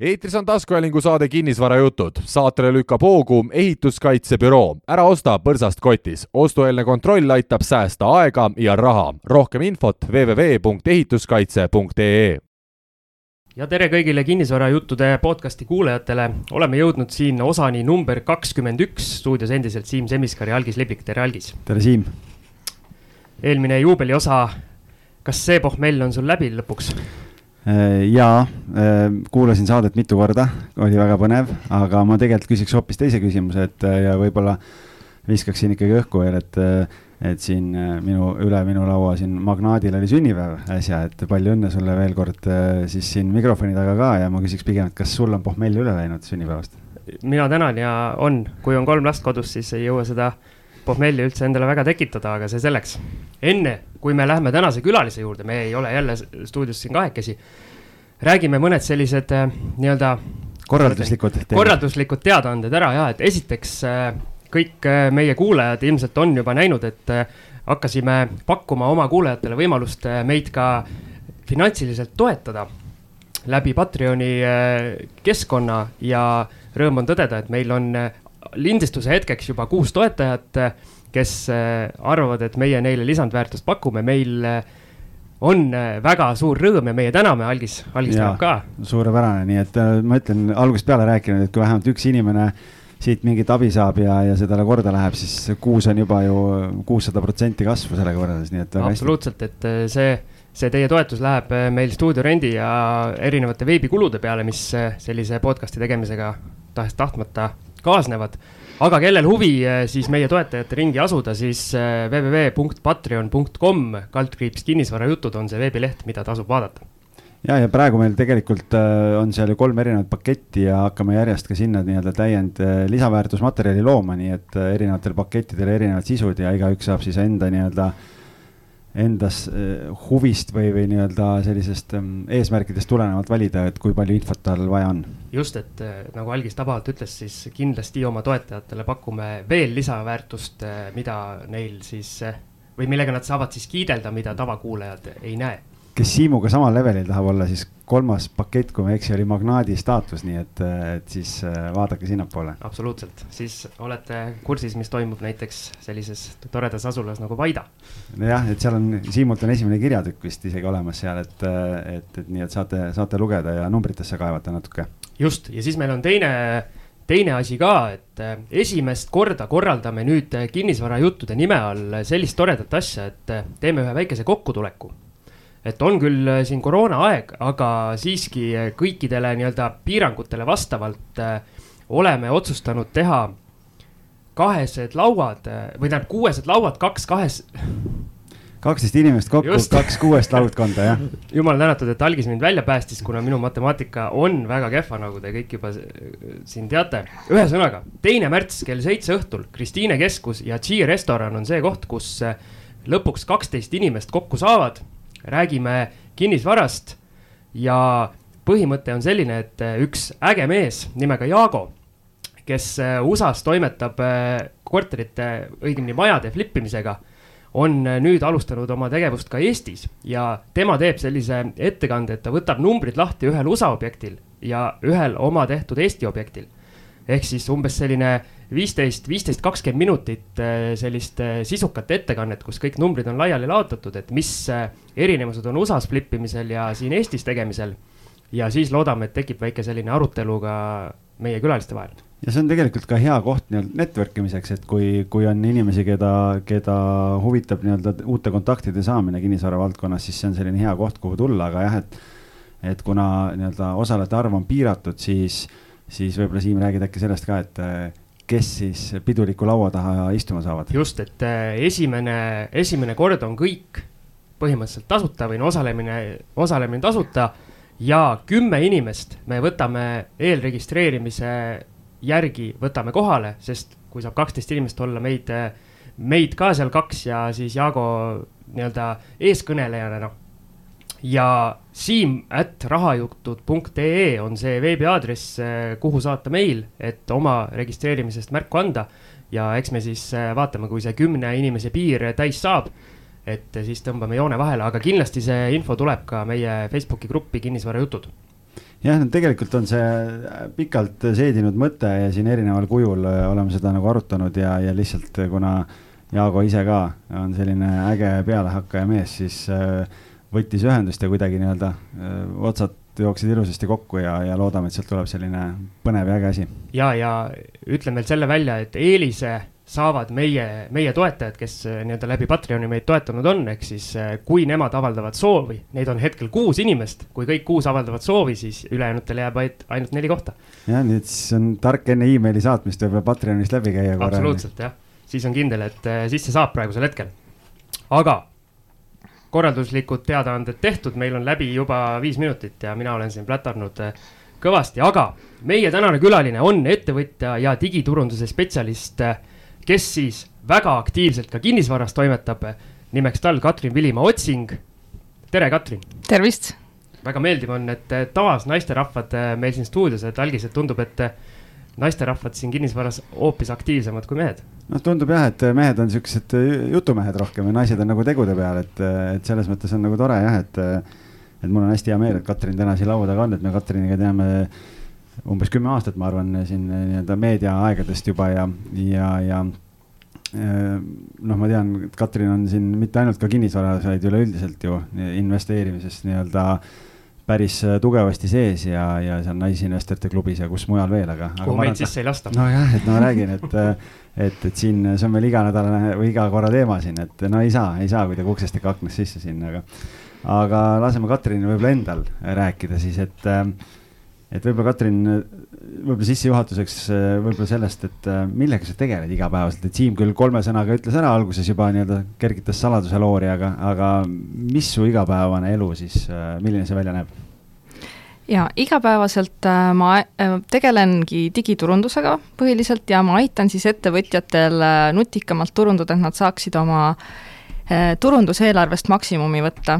eetris on taskuhäälingu saade Kinnisvarajutud. saatele lükkab hoogu ehituskaitsebüroo. ära osta põrsast kotis. ostueelne kontroll aitab säästa aega ja raha. rohkem infot www.ehituskaitse.ee ja tere kõigile kinnisvarajuttude podcasti kuulajatele. oleme jõudnud siin osani number kakskümmend üks, stuudios endiselt Siim Semiskar ja Algis Liblik, tere Algis. tere Siim. eelmine juubeliosa, kas see pohmell on sul läbi lõpuks? Äh, jaa, äh, kuulasin saadet mitu korda, oli väga põnev, aga ma tegelikult küsiks hoopis teise küsimuse, et äh, ja võib-olla viskaksin ikkagi õhku veel, et, et siin minu, üle minu laua siin Magnaadil oli sünnipäev äsja, et palju õnne sulle veel kord siis siin mikrofoni taga ka ja ma küsiks pigem, et kas sul on pohmell üle läinud sünnipäevast? mina tänan ja on, kui on kolm last kodus, siis ei jõua seda pohmelli üldse endale väga tekitada, aga see selleks. enne, kui me läheme tänase külalise juurde, me ei ole jälle stuudios siin kahekesi. räägime mõned sellised äh, nii-öelda. korralduslikud. korralduslikud teadaanded ära ja, et esiteks äh, kõik äh, meie kuulajad ilmselt on juba näinud, et hakkasime pakkuma oma kuulajatele võimalust meid ka finantsiliselt toetada läbi Patreoni keskkonna ja rõõm on tõdeda, et meil on lindistuse hetkeks juba kuus toetajat, kes äh, arvavad, et meie neile lisandväärtust pakume, meil äh, on äh, väga suur rõõm ja meie täname, Algis, Algis tänab ka. suurepärane, nii et ma ütlen algusest peale rääkinud, et kui vähemalt üks inimene siit mingit abi saab ja, ja see talle korda läheb, siis kuus on juba ju kuussada protsenti kasvu sellega võrreldes, nii et. absoluutselt, et see, see teie toetus läheb meil stuudiorendi ja erinevate veebikulude peale, mis sellise podcast'i tegemisega tahes-tahtmata kaasnevad. Aga kellel huvi eh, siis meie toetajate ringi asuda, siis eh, www.patreon.com kaldkriips kinnisvarajutud on see veebileht, mida tasub vaadata. Ja, ja praegu meil tegelikult äh, on seal ju kolm erinevat paketti ja hakkame järjest ka sinna nii-öelda täiend lisaväärtusmaterjali looma, nii et erinevatel pakettidel erinevad sisud ja igaüks saab siis enda nii-öelda äh, endas eh, huvist või, või nii-öelda sellisest mm, eesmärkidest tulenevalt valida, et kui palju infot tal vaja on. just, et eh, nagu Algis tabavalt ütles, siis kindlasti oma toetajatele pakume veel lisaväärtust, eh, mida neil siis või millega nad saavad siis kiidelda, mida tavakuulajad ei näe kes Siimuga samal levelil tahab olla, siis kolmas pakett, kui ma ei eksi, oli Magnaadi staatus, nii et, et siis äh, vaadake sinnapoole. absoluutselt, siis olete kursis, mis toimub näiteks sellises toredas asulas nagu Vaida. nojah, et seal on, Siimult on esimene kirjatükk vist isegi olemas seal, et, et, et nii, et saate, saate lugeda ja numbritesse kaevata natuke. just, ja siis meil on teine teine asi ka, et äh, esimest korda korraldame nüüd kinnisvarajuttude nime all sellist toredat asja, et äh, teeme ühe väikese kokkutuleku et on küll äh, siin koroonaaeg, aga siiski äh, kõikidele nii-öelda piirangutele vastavalt äh, oleme otsustanud teha kahesed lauad või tähendab kuuesed lauad, kaks kahes. kaksteist inimest kokku, kaks kuuest laudkonda, jah. jumal tänatud, et algis mind välja päästis, kuna minu matemaatika on väga kehva, nagu te kõik juba siin teate. ühesõnaga, teine märts kell seitse õhtul Kristiine keskus ja G restoran on see koht, kus lõpuks kaksteist inimest kokku saavad räägime kinnisvarast ja põhimõte on selline, et äh, üks äge mees nimega Jaago, kes äh, USA-s toimetab äh, korterite, õigemini majade flip imisega, on nüüd alustanud oma tegevust ka Eestis ja tema teeb sellise ettekande, et ta võtab numbrid lahti ühel USA objektil ja ühel oma tehtud Eesti objektil. ehk siis umbes selline viisteist, viisteist, kakskümmend minutit äh, sellist äh, sisukat ettekannet, kus kõik numbrid on laiali laotatud, et mis äh, erinevused on USA-s flip imisel ja siin Eestis tegemisel. ja siis loodame, et tekib väike selline arutelu ka meie külaliste vahel. ja see on tegelikult ka hea koht nii-öelda network imiseks, et kui, kui on inimesi, keda, keda huvitab nii-öelda uute kontaktide saamine kinnisvara valdkonnas, siis see on selline hea koht, kuhu tulla, aga jah, et, et kuna nii-öelda osalejate arv on piiratud, siis, siis võib-olla Siim räägid äkki sellest ka, et kes siis piduliku laua taha istuma saavad? just, et äh, esimene, esimene kord on kõik põhimõtteliselt tasuta või no osalemine, osalemine tasuta ja kümme inimest me võtame eelregistreerimise järgi, võtame kohale, sest kui saab kaksteist inimest olla, meid, meid ka seal kaks ja siis Jaago nii-öelda eeskõnelejana, noh ja siim at rahajutud.ee on see veebiaadress, eh, kuhu saata meil, et oma registreerimisest märku anda. ja eks me siis eh, vaatame, kui see kümne inimese piir täis saab, et siis tõmbame joone vahele, aga kindlasti see info tuleb ka meie Facebooki gruppi Kinnisvarajutud jah, no tegelikult on see pikalt seedinud mõte ja siin erineval kujul oleme seda nagu arutanud ja, ja lihtsalt kuna Jaago ise ka on selline äge pealehakkaja mees, siis võttis ühendust ja kuidagi nii-öelda otsad jooksid ilusasti kokku ja, ja loodame, et sealt tuleb selline põnev ja äge asi. ja, ja ütlen veel selle välja, et eelise saavad meie, meie toetajad, kes nii-öelda läbi Patreoni meid toetanud on, ehk siis kui nemad avaldavad soovi, neid on hetkel kuus inimest, kui kõik kuus avaldavad soovi, siis ülejäänutel jääb ainult, ainult neli kohta. jah, nii et siis on tark enne emaili saatmist võib-olla Patreonist läbi käia absoluutselt jah, siis on kindel, et sisse saab praegusel hetkel. aga korralduslikud teadaanded tehtud, meil on läbi juba viis minutit ja mina olen siin plätarnud kõvasti, aga meie tänane külaline on ettevõtja ja digiturunduse spetsialist kes siis väga aktiivselt ka kinnisvaras toimetab. nimeks tal Katrin Vilimaa Otsing. tere, Katrin. tervist. väga meeldiv on, et taas naisterahvad meil siin stuudios, et algis, et tundub, et naisterahvad siin kinnisvaras hoopis aktiivsemad kui mehed. noh, tundub jah, et mehed on siuksed jutumehed rohkem ja naised on nagu tegude peal, et, et selles mõttes on nagu tore jah, et, et mul on hästi hea meel, et Katrin täna siin laua taga on, et me Katriniga teame umbes kümme aastat, ma arvan, siin nii-öelda meediaaegadest juba ja, ja, ja äh, noh, ma tean, et Katrin on siin mitte ainult ka kinnisvaras, vaid üleüldiselt ju investeerimises nii-öelda päris tugevasti sees ja, ja seal Naisinvestorite klubis ja kus mujal veel, aga. kuhu meid sisse ei lasta. nojah, et no ma räägin, et, et, et siin see on meil iganädalane või iga korra teema siin, et no ei saa, ei saa kuidagi uksest ega aknast sisse sinna, aga, aga laseme Katrinil võib-olla endal rääkida siis, et äh, et võib-olla Katrin, võib-olla sissejuhatuseks võib-olla sellest, et äh, millega sa tegeled igapäevaselt, et Siim küll kolme sõnaga ütles ära alguses juba nii-öelda kergitas saladuse loori, aga, aga mis su igapäevane elu siis, äh, milline see välja näeb? ja igapäevaselt äh, ma tegelengi digiturundusega põhiliselt ja ma aitan siis ettevõtjatel nutikamalt turundada, et nad saaksid oma turunduseelarvest maksimumi võtta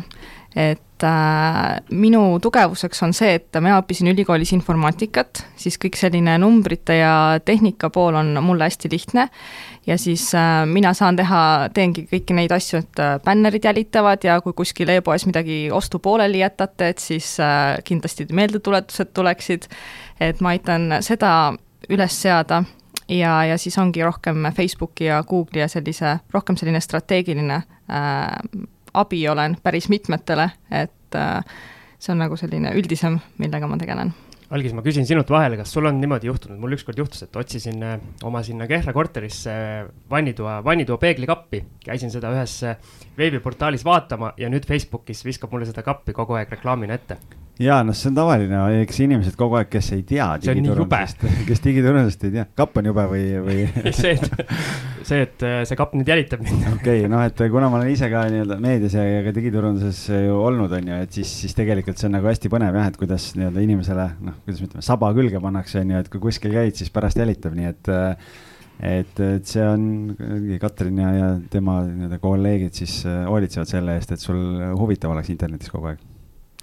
et äh, minu tugevuseks on see, et mina õppisin ülikoolis informaatikat, siis kõik selline numbrite ja tehnika pool on mulle hästi lihtne. Ja siis äh, mina saan teha, teengi kõiki neid asju, et äh, bännerid jälitavad ja kui kuskil e-poes midagi ostu pooleli jätate, et siis äh, kindlasti meeldetuletused tuleksid, et ma aitan seda üles seada ja, ja siis ongi rohkem Facebooki ja Google'i ja sellise, rohkem selline strateegiline äh, abi olen päris mitmetele, et äh, see on nagu selline üldisem, millega ma tegelen. Algis, ma küsin sinult vahele, kas sul on niimoodi juhtunud, mul ükskord juhtus, et otsisin äh, oma sinna Kehra korterisse vannitoa, vannitoa peeglikappi, käisin seda ühes äh, veebiportaalis vaatama ja nüüd Facebookis viskab mulle seda kappi kogu aeg reklaamina ette ja noh, see on tavaline, eks inimesed kogu aeg, kes ei tea digiturundusest, kes digiturundusest ei tea, kapp on jube või, või see, et, see, et äh, see kapp nüüd jälitab mind. okei okay,, noh, et kuna ma olen ise ka nii-öelda meedias ja, ja ka digiturunduses ju olnud, on ju, et siis, siis tegelikult see on nagu hästi põnev jah, et kuidas nii-öelda inimesele, noh, kuidas me ütleme, saba külge pannakse, on ju, et kui kuskil käid, siis pärast jälitab, nii et et, et see on, Katrin ja, ja tema nii-öelda kolleegid siis äh, hoolitsevad selle eest, et sul huvitav oleks internetis kogu aeg.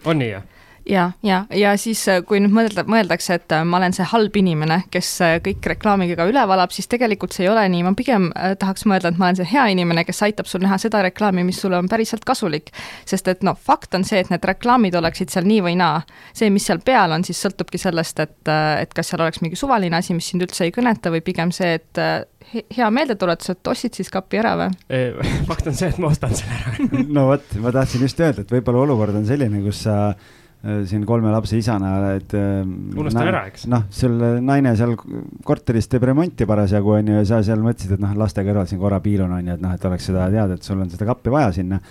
on nii, jah? Ja, ja, ja siis, äh, kui nüüd mõelda, mõeldakse, et äh, ma olen see halb inimene, kes äh, kõik reklaamiga üle valab, siis tegelikult see ei ole nii, ma pigem tahaks mõelda, et ma olen see hea inimene, kes aitab sul näha seda reklaami, mis sulle on päriselt kasulik. sest et noh, fakt on see, et need reklaamid oleksid seal nii või naa. see, mis seal peal on, siis sõltubki sellest, et, et kas seal oleks mingi suvaline asi, mis sind üldse ei kõneta või pigem see, et hea meeldetuletus, et ostsid siis kapi ära või? fakt on see, et ma ostan selle ära no vot, ma tahtsin just öelda, et võib-olla olukord on selline, kus sa äh, Äh, siin kolme lapse isana, et. Äh, unustan ära, eks. noh, sul naine seal korteris teeb remonti parasjagu onju ja sa seal mõtlesid, et noh, laste kõrval siin korra piilun onju, et noh, et oleks seda teada, et sul on seda kappi vaja sinna.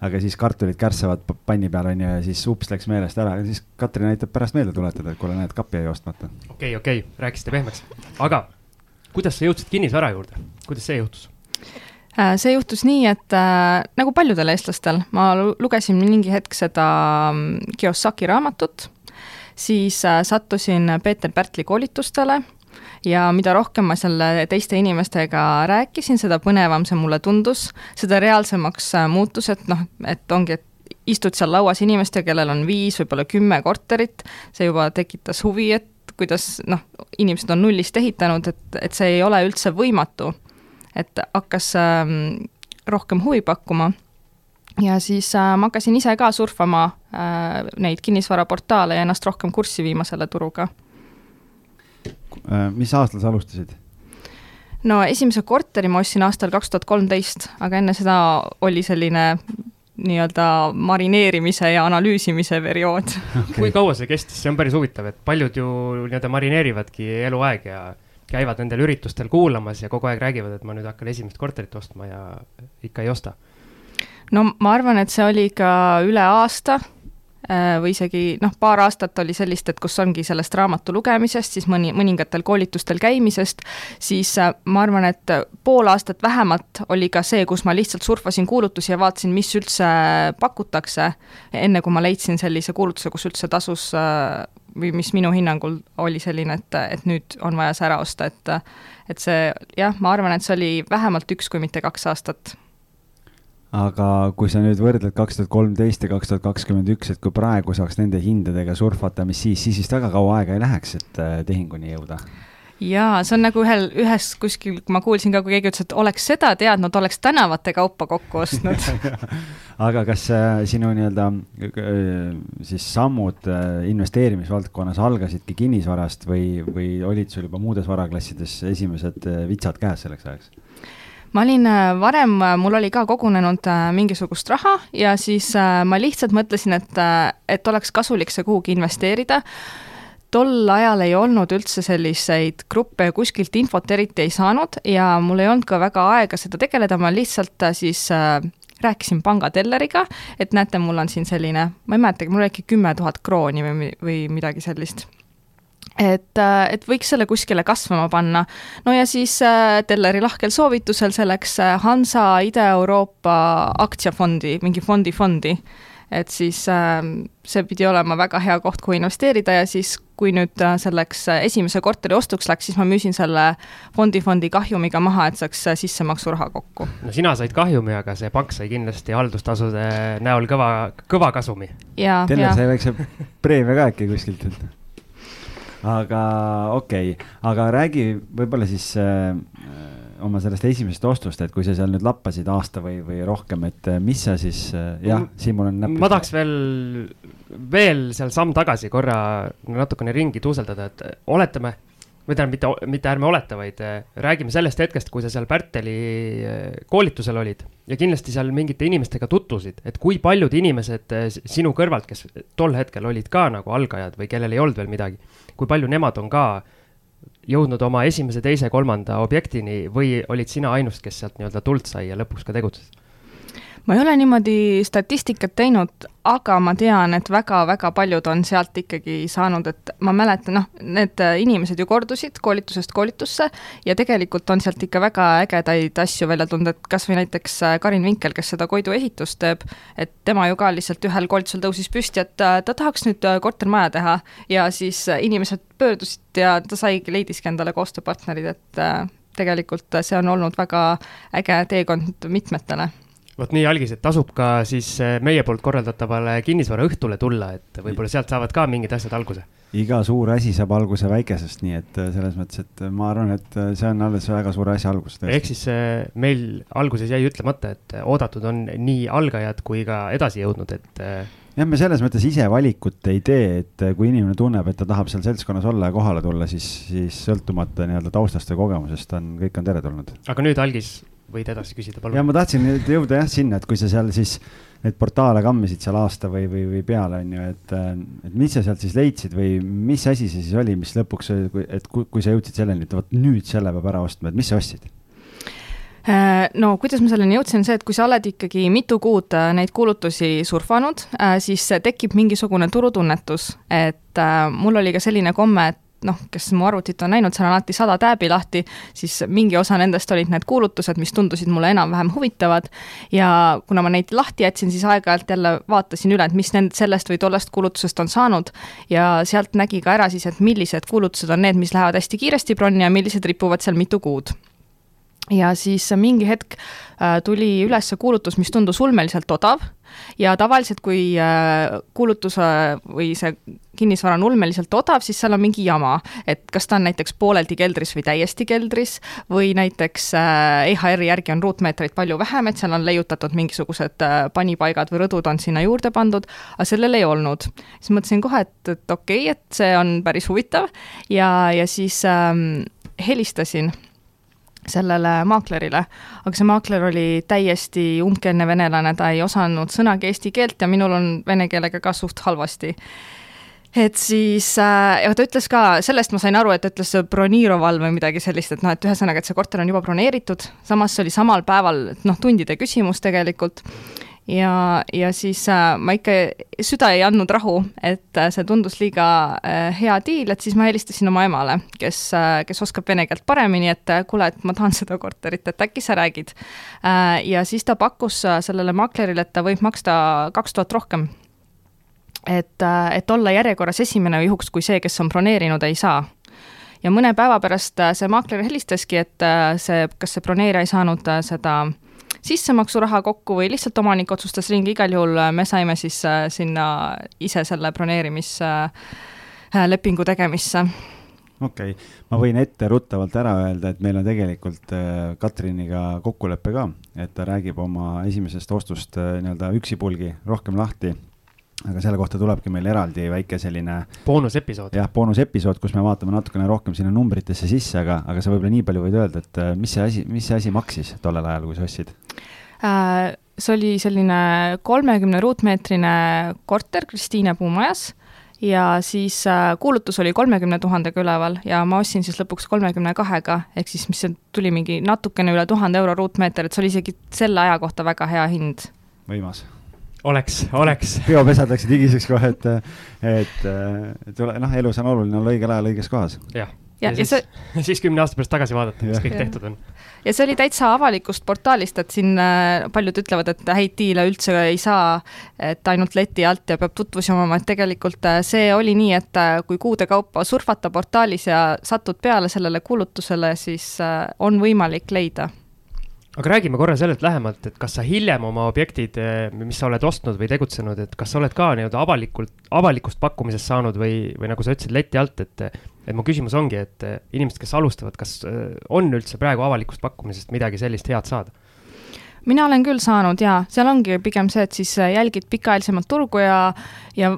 aga siis kartulid kärssavad panni peal onju ja siis ups läks meelest ära ja siis Katrin aitab pärast meelde tuletada, et kuule, näed, kappi jäi ostmata. okei okay,, okei okay., rääkisite pehmeks, aga kuidas sa jõudsid kinnisvara juurde, kuidas see juhtus? Äh, see juhtus nii, et äh, nagu paljudel eestlastel, ma lugesin mingi hetk seda mm, Kiyosaki raamatut, siis äh, sattusin Peeter Pärtli koolitustele ja mida rohkem ma seal teiste inimestega rääkisin, seda põnevam see mulle tundus, seda reaalsemaks äh, muutus, et noh, et ongi, et istud seal lauas inimestega, kellel on viis, võib-olla kümme korterit, see juba tekitas huvi, et kuidas noh, inimesed on nullist ehitanud, et, et see ei ole üldse võimatu et hakkas ähm, rohkem huvi pakkuma ja siis äh, ma hakkasin ise ka surfama äh, neid kinnisvaraportaale ja ennast rohkem kurssi viima selle turuga. Äh, mis aastal sa alustasid? no esimese korteri ma ostsin aastal kaks tuhat kolmteist, aga enne seda oli selline nii-öelda marineerimise ja analüüsimise periood okay.. kui kaua see kestis, see on päris huvitav, et paljud ju nii-öelda marineerivadki eluaeg ja käivad nendel üritustel kuulamas ja kogu aeg räägivad, et ma nüüd hakkan esimest korterit ostma ja ikka ei osta. no ma arvan, et see oli ikka üle aasta Äh, või isegi noh, paar aastat oli sellist, et kus ongi sellest raamatu lugemisest, siis mõni, mõningatel koolitustel käimisest, siis äh, ma arvan, et pool aastat vähemalt oli ka see, kus ma lihtsalt surfasin kuulutusi ja vaatasin, mis üldse pakutakse, enne kui ma leidsin sellise kuulutuse, kus üldse tasus äh, või mis minu hinnangul oli selline, et, et nüüd on vaja see ära osta, et et see jah, ma arvan, et see oli vähemalt üks, kui mitte kaks aastat. Aga kui sa nüüd võrdled kaks tuhat kolmteist ja kaks tuhat kakskümmend üks, et kui praegu saaks nende hindadega surfata, mis siis, siis vist väga kaua aega ei läheks, et äh, tehinguni jõuda jaa, see on nagu ühel, ühes kuskil, ma kuulsin ka, kui keegi ütles, et oleks seda teadnud, oleks tänavate kaupa kokku ostnud aga kas äh, sinu nii-öelda äh, siis sammud äh, investeerimisvaldkonnas algasidki kinnisvarast või, või olid sul juba muudes varaklassides esimesed äh, vitsad käes selleks ajaks? ma olin äh, varem, äh, mul oli ka kogunenud mingisugust raha ja siis ma lihtsalt mõtlesin, et, et oleks kasulik see kuhugi investeerida. Tol ajal ei olnud üldse selliseid gruppe ja kuskilt infot eriti ei saanud ja mul ei olnud ka väga aega seda tegeleda, ma lihtsalt siis rääkisin pangatelleriga, et näete, mul on siin selline, ma ei mäletagi, mul oli äkki kümme tuhat krooni või, või midagi sellist et, äh, et võiks selle kuskile kasvama panna. no ja siis äh, Telleri lahkel soovitusel äh, Hansa Ida-Euroopa aktsiafondi, mingi fondi fondi. Et siis äh, see pidi olema väga hea koht, kuhu investeerida ja siis, kui nüüd äh, selleks esimese korteri ostuks läks, siis ma müüsin selle fondi fondi kahjumiga maha, et saaks sissemaksuraha kokku. no sina said kahjumi, aga see pank sai kindlasti haldustasude näol kõva, kõva kasumi. Teller sai väikse preemia ka äkki kuskilt, et aga okei okay., aga räägi võib-olla siis äh, oma sellest esimesest ostust, et kui sa seal nüüd lappasid aasta või, või rohkem, et äh, mis sa siis äh,, jah, siin mul on näpp. ma tahaks veel, veel seal samm tagasi korra natukene ringi tuuseldada, et oletame või tähendab, mitte, mitte ärme oleta, vaid äh, räägime sellest hetkest, kui sa seal Pärteli äh, koolitusel olid ja kindlasti seal mingite inimestega tutvusid, et kui paljud inimesed äh, sinu kõrvalt, kes tol hetkel olid ka nagu algajad või kellel ei olnud veel midagi, kui palju nemad on ka jõudnud oma esimese, teise, kolmanda objektini või olid sina ainus, kes sealt nii-öelda tuld sai ja lõpuks ka tegutses? Ma ei ole niimoodi statistikat teinud, aga ma tean, et väga-väga paljud on sealt ikkagi saanud, et ma mäletan, noh, need inimesed ju kordusid koolitusest koolitusse ja tegelikult on sealt ikka väga ägedaid asju välja tulnud, et kas või näiteks äh, Karin Vinkel, kes seda Koidu ehitust teeb, et tema ju ka lihtsalt ühel koolitusel tõusis püsti, et äh, ta tahaks nüüd äh, kortermaja teha ja siis inimesed pöördusid ja ta saigi, leidiski endale koostööpartnerid, et tegelikult see on olnud väga äge teekond mitmetele vot nii, algis, et tasub ka siis eh, meie poolt korraldatavale kinnisvaraõhtule tulla, et võib-olla sealt saavad ka mingid asjad alguse. iga suur asi saab alguse väikesest, nii et eh, selles mõttes, et ma arvan, et eh, see on alles väga suure asja algus. ehk siis meil alguses jäi ütlemata, et oodatud on nii algajad kui ka edasijõudnud, et jah, me selles mõttes ise valikut ei tee, et kui inimene tunneb, et ta tahab seal seltskonnas olla ja kohale tulla, siis, siis sõltumata nii-öelda taustast või kogemusest on, kõik on teretulnud. aga nüüd, Algis, võid edasi küsida, palun. ja ma tahtsin nüüd jõuda jah sinna, et kui sa seal siis neid portaale kammisid seal aasta või, või, või peale on ju, et, et mis sa sealt siis leidsid või mis asi see siis oli, mis lõpuks, et kui, kui sa jõudsid selleni, et vot nüüd selle peab ära ostma, et mis sa ostsid? Äh, no kuidas ma selleni jõudsin, see, et kui sa oled ikkagi mitu kuud äh, neid kuulutusi surfanud, äh, siis tekib mingisugune turutunnetus, et mul oli ka selline komme, et noh, kes mu arvutit on näinud, seal on alati sada tääbi lahti, siis mingi osa nendest olid need kuulutused, mis tundusid mulle enam-vähem huvitavad. ja kuna ma neid lahti jätsin, siis aeg-ajalt jälle vaatasin üle, et mis nend-, sellest või tollest kuulutusest on saanud. ja sealt nägi ka ära siis, et millised kuulutused on need, mis lähevad hästi kiiresti bronni ja millised ripuvad seal mitu kuud ja siis mingi hetk äh, tuli üles kuulutus, mis tundus ulmeliselt odav. Ja tavaliselt, kui äh, kuulutuse või see kinnisvara on ulmeliselt odav, siis seal on mingi jama, et kas ta on näiteks pooleldi keldris või täiesti keldris või näiteks äh, EHR-i järgi on ruutmeetreid palju vähem, et seal on leiutatud mingisugused panipaigad või rõdud on sinna juurde pandud, aga sellel ei olnud. siis mõtlesin kohe, et, et okei okay,, et see on päris huvitav. Ja, ja siis ähm, helistasin sellele maaklerile, aga see maakler oli täiesti umbkeelne venelane, ta ei osanud sõnagi eesti keelt ja minul on vene keelega ka suht halvasti. et siis äh,, ja ta ütles ka, sellest ma sain aru, et ta ütles Broniroval või midagi sellist, et noh, et ühesõnaga, et see korter on juba broneeritud, samas see oli samal päeval, noh, tundide küsimus tegelikult ja, ja siis äh, ma ikka, süda ei andnud rahu, et äh, see tundus liiga äh, hea diil, et siis ma helistasin oma emale, kes kes oskab vene keelt paremini, et kuule, et ma tahan seda korterit, et äkki sa räägid ja siis ta pakkus sellele maklerile, et ta võib maksta kaks tuhat rohkem. et et olla järjekorras esimene juhuks, kui see, kes on broneerinud, ei saa ja mõne päeva pärast see maakler helistaski, et see, kas see broneerija ei saanud seda äh, sissemaksuraha kokku või lihtsalt omanik otsustas ringi, igal juhul äh, me saime siis äh, sinna ise selle broneerimislepingu äh, tegemisse okei okay., ma võin etteruttavalt ära öelda, et meil on tegelikult Katriniga kokkulepe ka, et ta räägib oma esimesest ostust nii-öelda üksipulgi rohkem lahti aga selle kohta tulebki meil eraldi väike selline. boonusepisood. jah, boonusepisood, kus me vaatame natukene rohkem sinna numbritesse sisse, aga, aga sa võib-olla nii palju võid öelda, et äh, mis see asi, mis see asi maksis tollel ajal, kui sa ostsid äh,? see oli selline kolmekümne ruutmeetrine korter Kristiine puumajas ja siis äh, kuulutus oli kolmekümne tuhandega üleval ja ma ostsin siis lõpuks kolmekümne kahega, ehk siis mis tuli mingi natukene üle tuhande euro ruutmeeter, et see oli isegi selle aja kohta väga hea hind. võimas oleks, oleks. peopesad läksid higiseks kohe, et, et, et noh, elus on oluline olla õigel ajal õiges kohas. jah, ja, ja, ja siis, see... siis kümne aasta pärast tagasi vaadata, mis kõik ja. tehtud on. ja see oli täitsa avalikust portaalist, et siin äh, paljud ütlevad, et häid diile üldse ei saa, et ainult leti alt ja peab tutvusi omama, et tegelikult äh, see oli nii, et äh, kui kuude kaupa surfata portaalis ja satud peale sellele kuulutusele, siis on võimalik leida aga räägime korra sellelt lähemalt, et kas sa hiljem oma objektid, eh, mis sa oled ostnud või tegutsenud, et kas sa oled ka nii-öelda avalikult, avalikust pakkumisest saanud või, või nagu sa ütlesid, leti alt, et, et mu küsimus ongi, et eh, inimesed, kes alustavad, kas eh, on üldse praegu avalikust pakkumisest midagi sellist head saada? mina olen küll saanud ja seal ongi pigem see, et siis jälgid pikaajalisemat turgu ja, ja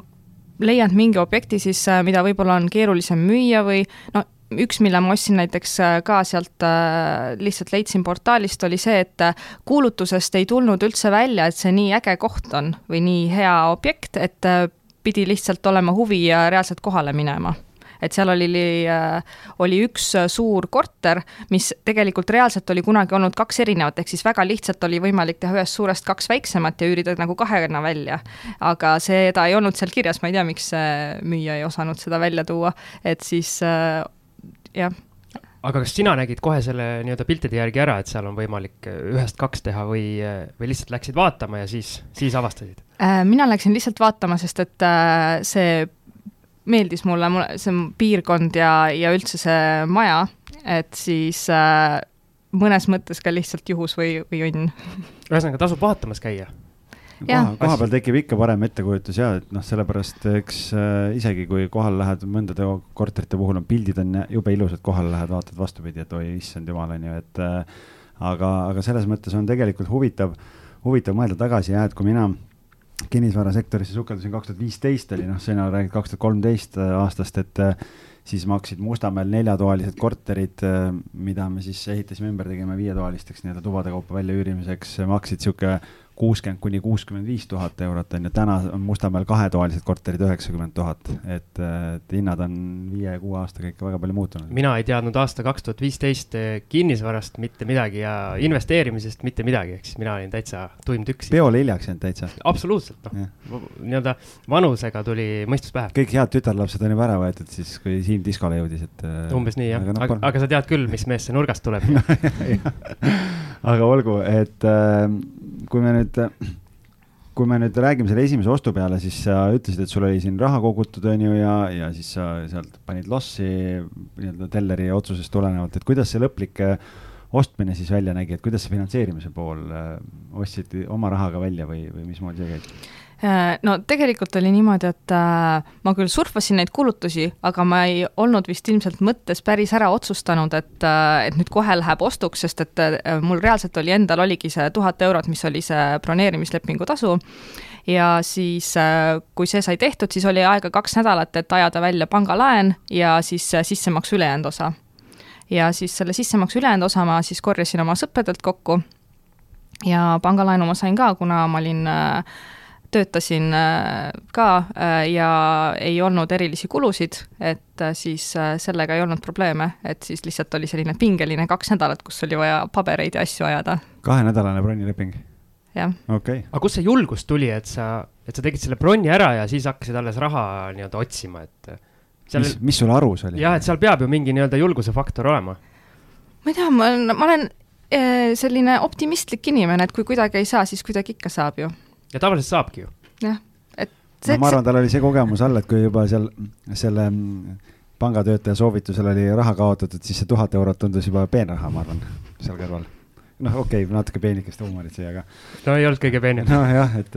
leiad mingi objekti siis, mida võib-olla on keerulisem müüa või no üks, mille ma ostsin näiteks äh, ka sealt äh, lihtsalt leidsin portaalist, oli see, et äh, kuulutusest ei tulnud üldse välja, et see nii äge koht on või nii hea objekt, et pidi lihtsalt olema huvi ja reaalselt kohale minema et seal oli, oli üks suur korter, mis tegelikult reaalselt oli kunagi olnud kaks erinevat, ehk siis väga lihtsalt oli võimalik teha ühest suurest kaks väiksemat ja üürida nagu kahena välja. aga seda ei olnud seal kirjas, ma ei tea, miks müüja ei osanud seda välja tuua, et siis jah aga kas sina nägid kohe selle nii-öelda piltide järgi ära, et seal on võimalik äh, ühest kaks teha või, äh, või lihtsalt läksid vaatama ja siis, siis avastasid? Äh, mina läksin lihtsalt vaatama, sest et see meeldis mulle, mulle see piirkond ja, ja üldse see maja, et siis mõnes mõttes ka lihtsalt juhus või, või õnn. ühesõnaga, tasub vaatamas käia koha, koha peal tekib ikka parem ettekujutus ja et noh, sellepärast eks äh, isegi kui kohale lähed, mõndade korterite puhul on pildid on jube ilusad, kohale lähed, vaatad vastupidi, et oi issand jumal, on ju, et äh, aga, aga selles mõttes on tegelikult huvitav, huvitav mõelda tagasi ja et kui mina kinnisvarasektorisse sukeldusin kaks tuhat viisteist oli noh, sina räägid kaks tuhat kolmteist äh, aastast, et äh, siis maksid Mustamäel neljatoalised korterid, äh, mida me siis ehitasime ümber, tegime viietoalisteks nii-öelda tubade kaupa väljaüürimiseks, maksid sihuke kuuskümmend kuni kuuskümmend viis tuhat eurot on ju, täna on Mustamäel kahetoalised korterid üheksakümmend tuhat, et, et hinnad on viie-kuue aastaga ikka väga palju muutunud. mina ei teadnud aasta kaks tuhat viisteist kinnisvarast mitte midagi ja investeerimisest mitte midagi, ehk siis mina olin täitsa tuim tükk. peole hiljaks jäänud täitsa. absoluutselt, noh, nii-öelda vanusega tuli mõistus pähe. kõik head tütarlapsed on juba ära võetud siis, kui Siim diskole jõudis, et. umbes nii jah, aga, no, aga, aga sa tead küll, mis mees see nurgast tuleb aga olgu, et äh, kui me nüüd, kui me nüüd räägime selle esimese ostu peale, siis sa ütlesid, et sul oli siin raha kogutud, on ju, ja, ja siis sa sealt panid lossi nii-öelda telleri otsusest tulenevalt, et kuidas see lõplik ostmine siis välja nägi, et kuidas see finantseerimise pool, ostsid oma rahaga välja või, või mismoodi see käib? Äh, no tegelikult oli niimoodi, et äh, ma küll surfasin neid kulutusi, aga ma ei olnud vist ilmselt mõttes päris ära otsustanud, et äh,, et nüüd kohe läheb ostuks, sest et mul reaalselt oli endal oligi see tuhat eurot, mis oli see broneerimislepingu tasu. ja siis kui see sai tehtud, siis oli aega kaks nädalat, et ajada välja pangalaen ja siis sissemaksu ülejäänud osa. ja siis selle sissemaksu ülejäänud osa ma siis korjasin oma sõpradelt kokku ja pangalaenu ma sain ka, kuna ma olin äh, töötasin äh, ka äh, ja ei olnud erilisi kulusid, et äh, siis sellega ei olnud probleeme, et siis lihtsalt oli selline pingeline kaks nädalat, kus oli vaja pabereid ja asju ajada. kahenädalane bronnileping? jah. okei okay.. aga kust see julgus tuli, et sa, et sa tegid selle bronni ära ja siis hakkasid alles raha nii-öelda otsima, et seal... mis, mis sul arus oli? jah, et seal peab ju mingi nii-öelda julguse faktor olema. ma ei tea, ma olen, ma olen selline optimistlik inimene, et kui kuidagi ei saa, siis kuidagi ikka saab ju ja tavaliselt saabki ju. jah, et see, no, ma arvan, tal oli see kogemus all, et kui juba seal selle pangatöötaja soovitusel oli raha kaotatud, siis see tuhat eurot tundus juba peenraha, ma arvan, seal kõrval noh, okei okay,, natuke peenikest huumorit siia, aga. no ei olnud kõige peenem. nojah, et,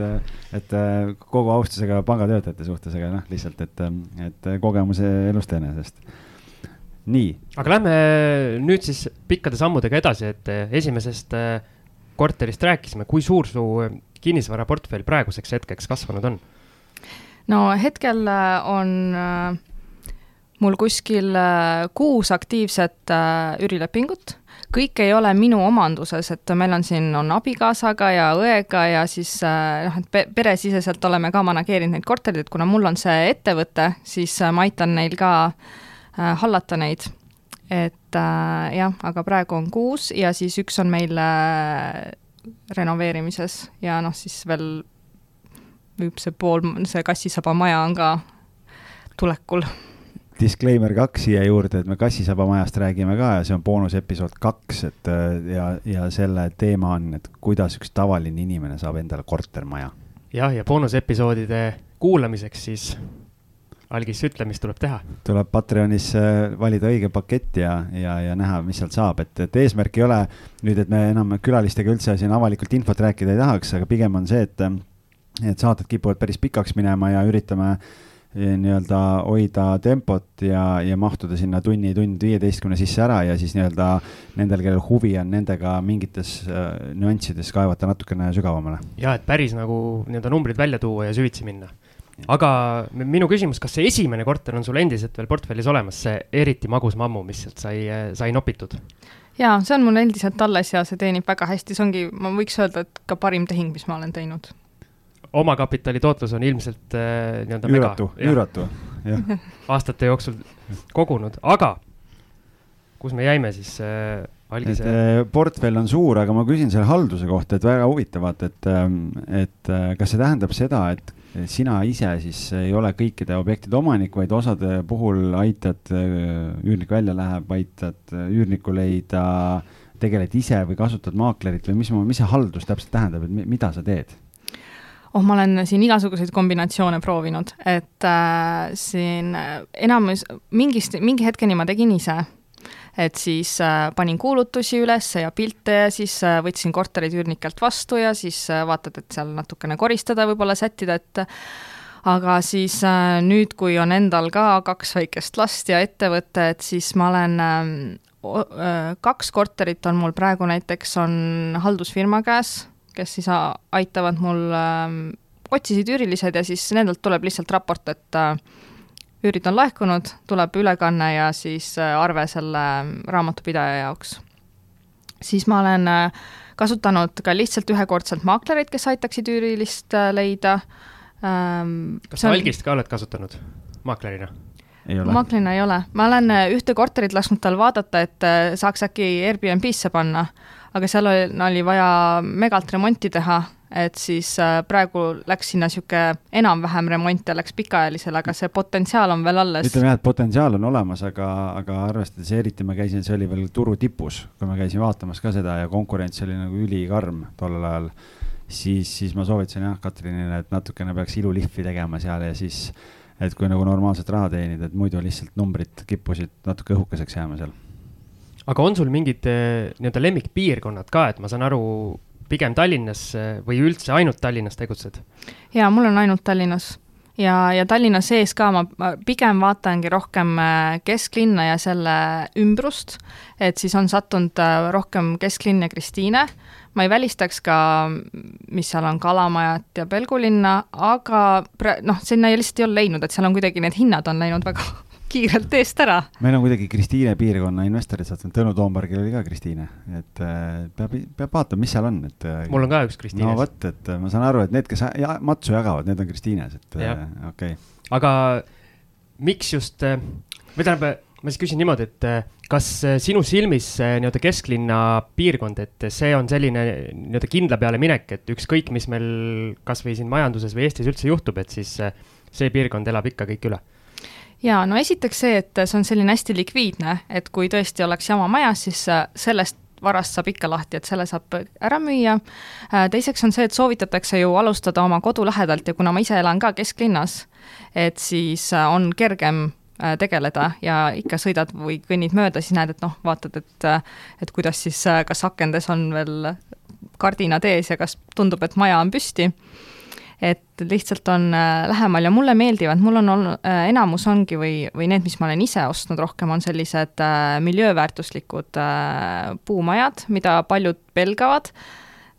et kogu austusega pangatöötajate suhtes, aga noh, lihtsalt, et, et kogemus elust enesest. nii. aga lähme nüüd siis pikkade sammudega edasi, et esimesest korterist rääkisime, kui suur su kinnisvaraportfell praeguseks hetkeks kasvanud on? no hetkel äh, on äh, mul kuskil äh, kuus aktiivset üürilepingut, kõik ei ole minu omanduses, et meil on siin, on abikaasaga ja õega ja siis noh, et peresiseselt oleme ka manageerinud neid korterid, kuna mul on see ettevõte, siis ma aitan neil ka hallata neid. et jah, aga praegu on kuus ja siis üks on meil renoveerimises ja noh, siis veel see pool, see Kassisaba maja on ka tulekul. Disclaimer kaks siia juurde, et me Kassisaba majast räägime ka ja see on boonusepisood kaks, et ja, ja selle teema on, et kuidas üks tavaline inimene saab endale kortermaja. jah, ja boonusepisoodide kuulamiseks siis algis, ütle, mis tuleb teha. tuleb Patreonis äh, valida õige pakett ja, ja, ja näha, mis sealt saab, et, et eesmärk ei ole nüüd, et me enam külalistega üldse siin avalikult infot rääkida ei tahaks, aga pigem on see, et, et saated kipuvad päris pikaks minema ja üritame eh, nii-öelda hoida tempot ja, ja mahtuda sinna tunni, tund viieteistkümne sisse ära ja siis nii-öelda nendel, kellel huvi on nendega mingites äh, nüanssides kaevata natukene sügavamale. ja et päris nagu nii-öelda numbrid välja tuua ja süvitsi minna aga minu küsimus, kas see esimene korter on sul endiselt veel portfellis olemas, see eriti magus mammu, mis sealt sai, sai nopitud? jaa, see on mul endiselt alles ja see teenib väga hästi, see ongi, ma võiks öelda, et ka parim tehing, mis ma olen teinud. omakapitali tootlus on ilmselt äh, nii-öelda üüratu, üüratu, jah. aastate jooksul kogunud, aga kus me jäime siis äh, algise? et äh, portfell on suur, aga ma küsin selle halduse kohta, et väga huvitav, vaata, et, ähm, et äh, kas see tähendab seda, et sina ise siis ei ole kõikide objektide omanik, vaid osade puhul aitad, äh, üürnik välja läheb, aitad äh, üürnikku leida, tegeled ise või kasutad maaklerit või mis, mis see haldus täpselt tähendab, et mida sa teed? oh, ma olen siin igasuguseid kombinatsioone proovinud, et äh, siin enamus, mingist, mingi hetkeni ma tegin ise et siis äh, panin kuulutusi üles ja pilte ja siis äh, võtsin korterid üürnikelt vastu ja siis äh, vaatad, et seal natukene koristada, võib-olla sättida, et aga siis nüüd, kui on endal ka kaks väikest last ja ettevõte, et siis ma olen ähm, äh, kaks korterit on mul praegu näiteks on haldusfirma käes, kes siis aitavad mul äh,, otsisid üürilised ja siis nendelt tuleb lihtsalt raport, et üürid on laekunud, tuleb ülekanne ja siis äh, arve selle raamatupidaja jaoks. siis ma olen äh, kasutanud ka lihtsalt ühekordselt maaklereid, kes aitaksid üürilist äh, leida. Ähm, kas sa on... algist ka oled kasutanud maaklerina? maaklerina ei ole, ma olen ühte korterit lasknud tal vaadata, et saaks äkki Airbnb-sse panna, aga seal oli, oli vaja megalt remonti teha et siis äh, praegu läks sinna niisugune enam-vähem remont ja läks pikaajalisele, aga see potentsiaal on veel alles. ütleme jah, et potentsiaal on olemas, aga, aga arvestades eriti ma käisin, see oli veel turu tipus, kui ma käisin vaatamas ka seda ja konkurents oli nagu ülikarm tollel ajal, siis, siis ma soovitasin jah, Katrinile, et natukene peaks ilulihvi tegema seal ja siis, et kui nagu normaalset raha teenida, et muidu lihtsalt numbrid kippusid natuke õhukeseks jääma seal aga on sul mingid eh, nii-öelda lemmikpiirkonnad ka, et ma saan aru, pigem Tallinnas eh, või üldse ainult Tallinnas tegutsed? jaa, mul on ainult Tallinnas. Ja, ja Tallinna sees ka ma, ma pigem vaatangi rohkem äh, kesklinna ja selle ümbrust, et siis on sattunud äh, rohkem kesklinn ja Kristiine, ma ei välistaks ka, mis seal on, Kalamajat ja Pelgulinna, aga pra-, noh, sinna lihtsalt ei ole leidnud, et seal on kuidagi need hinnad on läinud väga kiirelt eest ära. meil on kuidagi Kristiine piirkonna investorid sattunud, Tõnu Toompargil oli ka Kristiine, et äh, peab, peab vaatama, mis seal on, et. Äh, mul on ka üks Kristiines. no vot, et äh, ma saan aru, et need, kes ja, matsu jagavad, need on Kristiines, et okei okay.. aga miks just, või tähendab, ma siis küsin niimoodi, et kas sinu silmis nii-öelda kesklinna piirkond, et see on selline nii-öelda kindla peale minek, et ükskõik, mis meil kasvõi siin majanduses või Eestis üldse juhtub, et siis see piirkond elab ikka kõik üle jaa, no esiteks see, et see on selline hästi likviidne, et kui tõesti oleks jama majas, siis äh, sellest varast saab ikka lahti, et selle saab ära müüa. Äh, teiseks on see, et soovitatakse ju alustada oma kodu lähedalt ja kuna ma ise elan ka kesklinnas, et siis äh, on kergem tegeleda ja ikka sõidad või kõnnid mööda, siis näed, et noh, vaatad, et et kuidas siis, kas akendes on veel kardinad ees ja kas tundub, et maja on püsti et lihtsalt on äh, lähemal ja mulle meeldivad, mul on olnud, äh, enamus ongi või, või need, mis ma olen ise ostnud rohkem, on sellised äh, miljööväärtuslikud puumajad, mida paljud pelgavad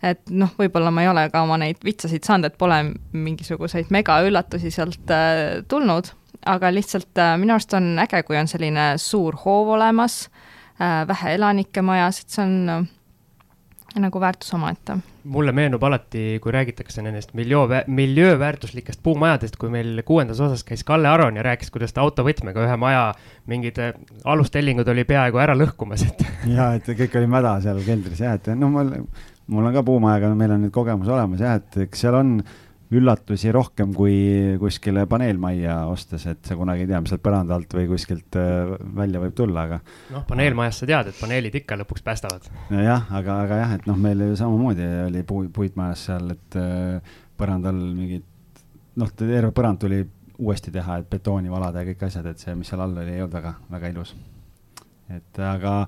et noh, võib-olla ma ei ole ka oma neid vitsasid saanud, et pole mingisuguseid megaüllatusi sealt äh, tulnud, aga lihtsalt äh, minu arust on äge, kui on selline suur hoov olemas äh,, vähe elanikke majas, et see on nagu väärtus omaette. Mulle meenub alati, kui räägitakse nendest miljöö, miljööväärtuslikest puumajadest, kui meil kuuendas osas käis Kalle Aron ja rääkis, kuidas ta autovõtmega ühe maja mingid äh, alustellingud oli peaaegu ära lõhkumas, et. ja, et kõik oli mäda seal keldris jah, et no mul, mul on ka puumajaga, meil on nüüd kogemus olemas jah, et eks seal on üllatusi rohkem kui kuskile paneelmajja ostes, et sa kunagi ei tea, mis sealt põranda alt või kuskilt äh, välja võib tulla, aga. noh, paneelmajas sa tead, et paneelid ikka lõpuks päästavad. nojah, aga, aga jah, et noh, meil ju samamoodi oli puu, puitmajas seal, et äh, põrandal mingid, noh, terve põrand tuli uuesti teha, et betooni valada ja kõik asjad, et see, mis seal all oli, ei olnud väga, väga ilus. et aga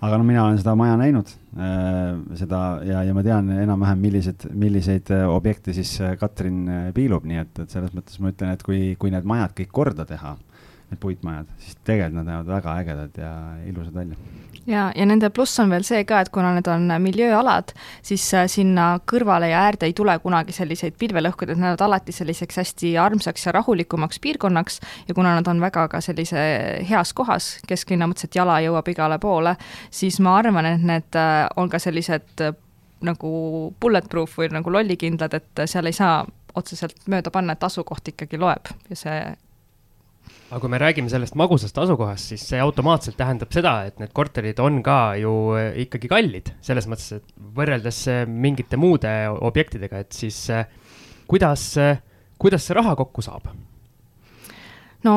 aga no mina olen seda maja näinud äh,, seda ja, ja ma tean enam-vähem, millised, milliseid äh, objekte siis äh, Katrin piilub, nii et, et selles mõttes ma ütlen, et kui, kui need majad kõik korda teha, need puitmajad, siis tegelikult nad näevad väga ägedad ja ilusad välja. Ja, ja nende pluss on veel see ka, et kuna need on miljööalad, siis äh, sinna kõrvale ja äärde ei tule kunagi selliseid pilvelõhkuid, et nad on alati selliseks hästi armsaks ja rahulikumaks piirkonnaks. Ja kuna nad on väga ka sellise heas kohas, kesklinna mõttes, et jala jõuab igale poole, siis ma arvan, et need äh, on ka sellised äh, nagu bulletproof või nagu lollikindlad, et seal ei saa otseselt mööda panna, et asukoht ikkagi loeb. Ja see aga kui me räägime sellest magusast asukohast, siis see automaatselt tähendab seda, et need korterid on ka ju eh, ikkagi kallid, selles mõttes, et võrreldes eh, mingite muude objektidega, et siis eh, kuidas, kuidas see raha kokku saab? no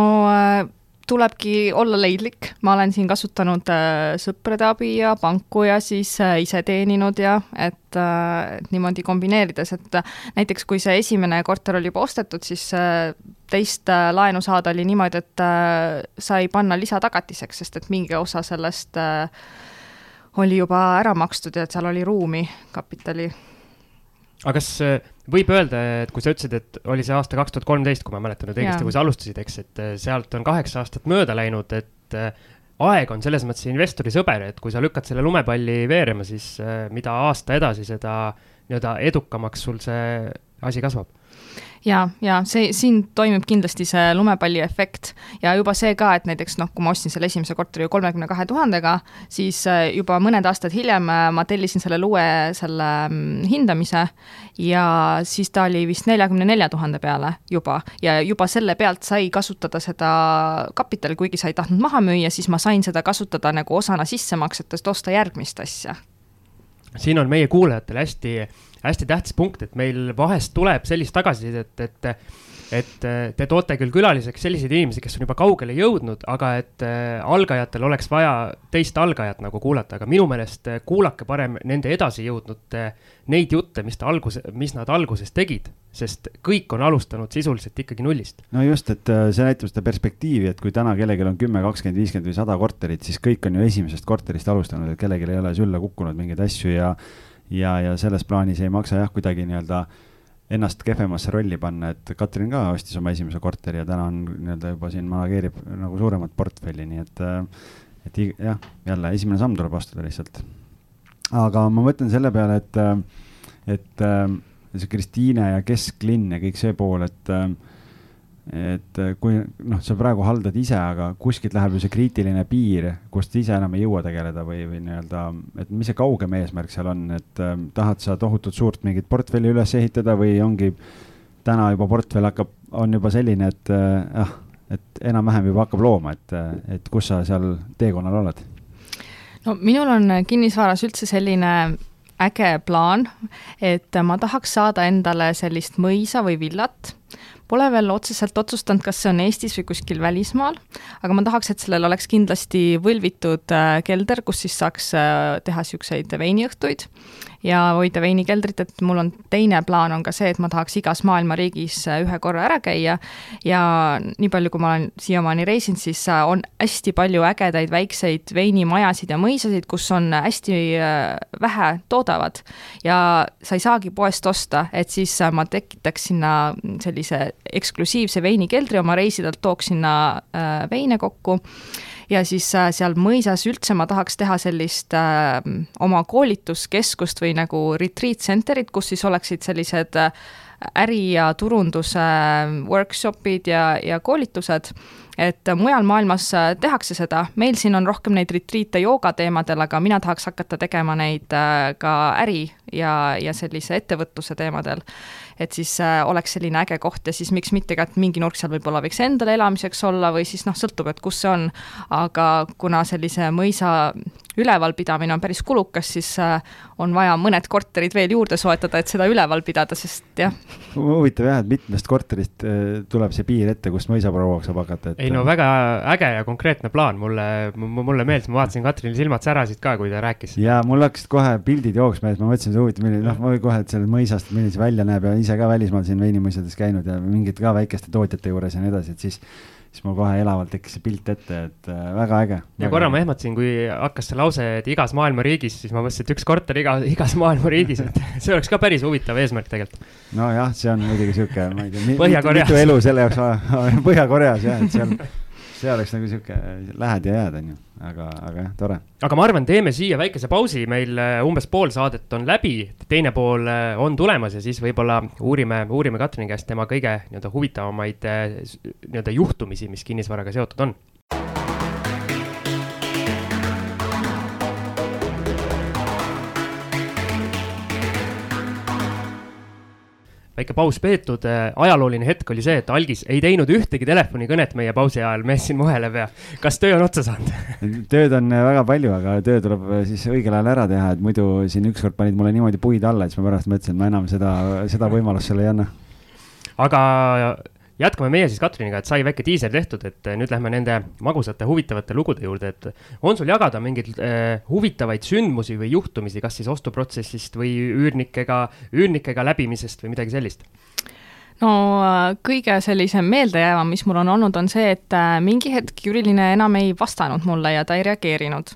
tulebki olla leidlik, ma olen siin kasutanud äh, sõprade abi ja panku ja siis äh, ise teeninud ja et äh, niimoodi kombineerides, et näiteks kui see esimene korter oli juba ostetud, siis teist laenu saada oli niimoodi, et sai panna lisatagatiseks, sest et mingi osa sellest oli juba ära makstud ja et seal oli ruumi kapitali aga kas äh, võib öelda, et kui sa ütlesid, et oli see aasta kaks tuhat kolmteist, kui ma mäletan nüüd õigesti, kui sa alustasid, eks, et äh, sealt on kaheksa aastat mööda läinud, et äh, aeg on selles mõttes investori sõber, et kui sa lükkad selle lumepalli veerema, siis mida aasta edasi, seda nii-öelda edukamaks sul see asi kasvab ja, ja see, siin toimib kindlasti see lumepalli efekt. Ja juba see ka, et näiteks noh, kui ma ostsin selle esimese korteri kolmekümne kahe tuhandega, siis äh, juba mõned aastad hiljem äh, ma tellisin selle luue, selle mm, hindamise ja siis ta oli vist neljakümne nelja tuhande peale juba. Ja juba selle pealt sai kasutada seda kapitali, kuigi sa ei tahtnud maha müüa, siis ma sain seda kasutada nagu osana sissemaksetest osta järgmist asja siin on meie kuulajatele hästi hästi tähtis punkt, et meil vahest tuleb sellist tagasisidet, et, et et äh, te toote küll külaliseks selliseid inimesi, kes on juba kaugele jõudnud, aga et äh, algajatel oleks vaja teist algajat nagu kuulata, aga minu meelest äh, kuulake parem nende edasi jõudnud neid jutte, mis ta alguse, mis nad alguses tegid, sest kõik on alustanud sisuliselt ikkagi nullist. no just, et see näitab seda perspektiivi, et kui täna kellelgi on kümme, kakskümmend, viiskümmend või sada korterit, siis kõik on ju esimesest korterist alustanud, et kellelgi ei ole sülle kukkunud mingeid asju ja ja, ja selles plaanis ei maksa jah, kuidagi nii-öelda äh, ennast kehvemasse rolli panna, et Katrin ka ostis oma esimese korteri ja täna on nii-öelda juba siin manageerib nagu suuremat portfelli, nii et, äh, et jah, jälle esimene samm tuleb astuda lihtsalt. aga ma mõtlen selle peale, et, äh, et äh, see Kristiine ja kesklinn ja kõik see pool, et et äh, kui noh, sa praegu haldad ise, aga kuskilt läheb ju see kriitiline piir, kust ise enam ei jõua tegeleda või, või nii-öelda, et mis see kaugem eesmärk seal on, et äh, tahad sa tohutult suurt mingit portfelli üles ehitada või ongi täna juba portfell hakkab, on juba selline, et jah äh,, et enam-vähem juba hakkab looma, et, et kus sa seal teekonnal oled? no minul on kinnisvaras üldse selline äge plaan, et ma tahaks saada endale sellist mõisa või villat Pole veel otseselt otsustanud, kas see on Eestis või kuskil välismaal, aga ma tahaks, et sellel oleks kindlasti võlvitud äh, kelder, kus siis saaks äh, teha niisuguseid veiniõhtuid ja hoida veinikeldrit, et mul on teine plaan on ka see, et ma tahaks igas maailma riigis äh, ühe korra ära käia ja nii palju, kui ma olen siiamaani reisinud, siis on hästi palju ägedaid väikseid veinimajasid ja mõisasid, kus on hästi äh, vähe toodavad ja sa ei saagi poest osta, et siis ma tekitaks sinna sellise eksklusiivse veinikeldri oma reisidelt, tooks sinna veine kokku. Ja siis äh, seal mõisas üldse ma tahaks teha sellist äh, oma koolituskeskust või nagu retreat center'it, kus siis oleksid sellised äh, äri- ja turunduse äh, workshop'id ja, ja koolitused, et mujal maailmas äh, tehakse seda, meil siin on rohkem neid retriite jooga teemadel, aga mina tahaks hakata tegema neid ka äri ja, ja sellise ettevõtluse teemadel et siis äh, oleks selline äge koht ja siis miks mitte ka, et mingi nurk seal võib-olla võiks endale elamiseks olla või siis noh, sõltub, et kus see on. aga kuna sellise mõisa ülevalpidamine on päris kulukas, siis äh, on vaja mõned korterid veel juurde soetada, et seda üleval pidada, sest jah. huvitav jah, et mitmest korterist äh, tuleb see piir ette, kust mõisaprouaks saab hakata et.... ei no väga äge ja konkreetne plaan, mulle, mulle meeldis, ma vaatasin, Katrinil silmad särasid ka, kui ta rääkis. ja mul hakkasid kohe pildid jooksma, et ma mõtlesin, et huvitav, milline, noh, ma kohe, et sellest mõisast, milline see välja näeb ja ise ka välismaal siin veinimõisades käinud ja mingite ka väikeste tootjate juures ja nii edasi, et siis siis mul kohe elavalt tekkis see pilt ette, et äh, väga äge. ja korra ma ehmatasin, kui hakkas see lause, et igas maailma riigis, siis ma mõtlesin, et üks korter iga, igas maailma riigis, et see oleks ka päris huvitav eesmärk tegelikult. nojah, see on muidugi sihuke, ma ei tea, mitu elu selle jaoks, Põhja-Koreas jah, et seal see oleks nagu sihuke, lähed ja jääd, onju, aga, aga jah, tore. aga ma arvan, teeme siia väikese pausi, meil äh, umbes pool saadet on läbi, teine pool äh, on tulemas ja siis võib-olla uurime, uurime Katrini käest tema kõige nii-öelda huvitavamaid äh, nii-öelda juhtumisi, mis kinnisvaraga seotud on väike paus peetud, äh, ajalooline hetk oli see, et Algis ei teinud ühtegi telefonikõnet meie pausi ajal, mees siin muheleb ja kas töö on otsa saanud tööd on äh, väga palju, aga töö tuleb äh, siis õigel ajal ära teha, et muidu siin ükskord panid mulle niimoodi puid alla, et siis ma pärast mõtlesin, et ma enam seda, seda võimalust sulle ei anna. aga jätkame meie siis Katriniga, et sai väike diiser tehtud, et eh, nüüd lähme nende magusate huvitavate lugude juurde, et on sul jagada mingeid äh, huvitavaid sündmusi või juhtumisi, kas siis ostuprotsessist või üürnikega, üürnikega läbimisest või midagi sellist? no äh, kõige sellisem meeldejäävam, mis mul on olnud, on see, et mingi hetk Jüriline enam ei vastanud mulle ja ta ei reageerinud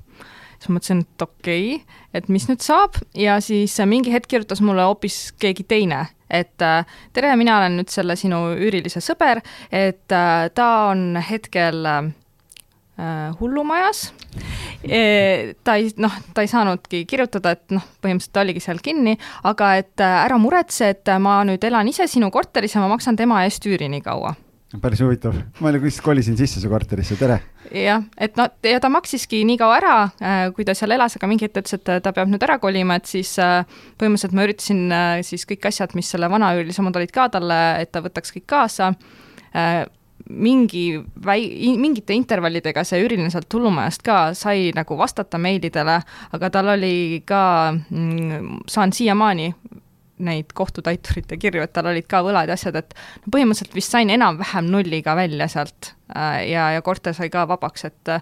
siis ma mõtlesin, et okei okay,, et mis nüüd saab ja siis mingi hetk kirjutas mulle hoopis keegi teine et äh, tere, mina olen nüüd selle sinu üürilise sõber, et äh, ta on hetkel äh, hullumajas e,. ta ei, noh, ta ei saanudki kirjutada, et noh, põhimõtteliselt ta oligi seal kinni, aga et ära muretse, et ma nüüd elan ise sinu korteris ja ma maksan tema eest üüri nii kaua päris huvitav, ma lihtsalt kolisin sisse su korterisse, tere. jah, et no ja ta maksiski nii kaua ära, äh, kui ta seal elas, aga mingi hetk ütles, et ta peab nüüd ära kolima, et siis äh, põhimõtteliselt ma üritasin äh, siis kõik asjad, mis selle vanaüürilise omad olid ka talle, et ta võtaks kõik kaasa mingi väi-, mingite intervallidega see üüriline sealt hullumajast ka sai nagu vastata meilidele, aga tal oli ka mm,, saan siiamaani neid kohtutäiturite kirju, et tal olid ka võlad ja asjad, et no põhimõtteliselt vist sain enam-vähem nulliga välja sealt äh, ja, ja korter sai ka vabaks, et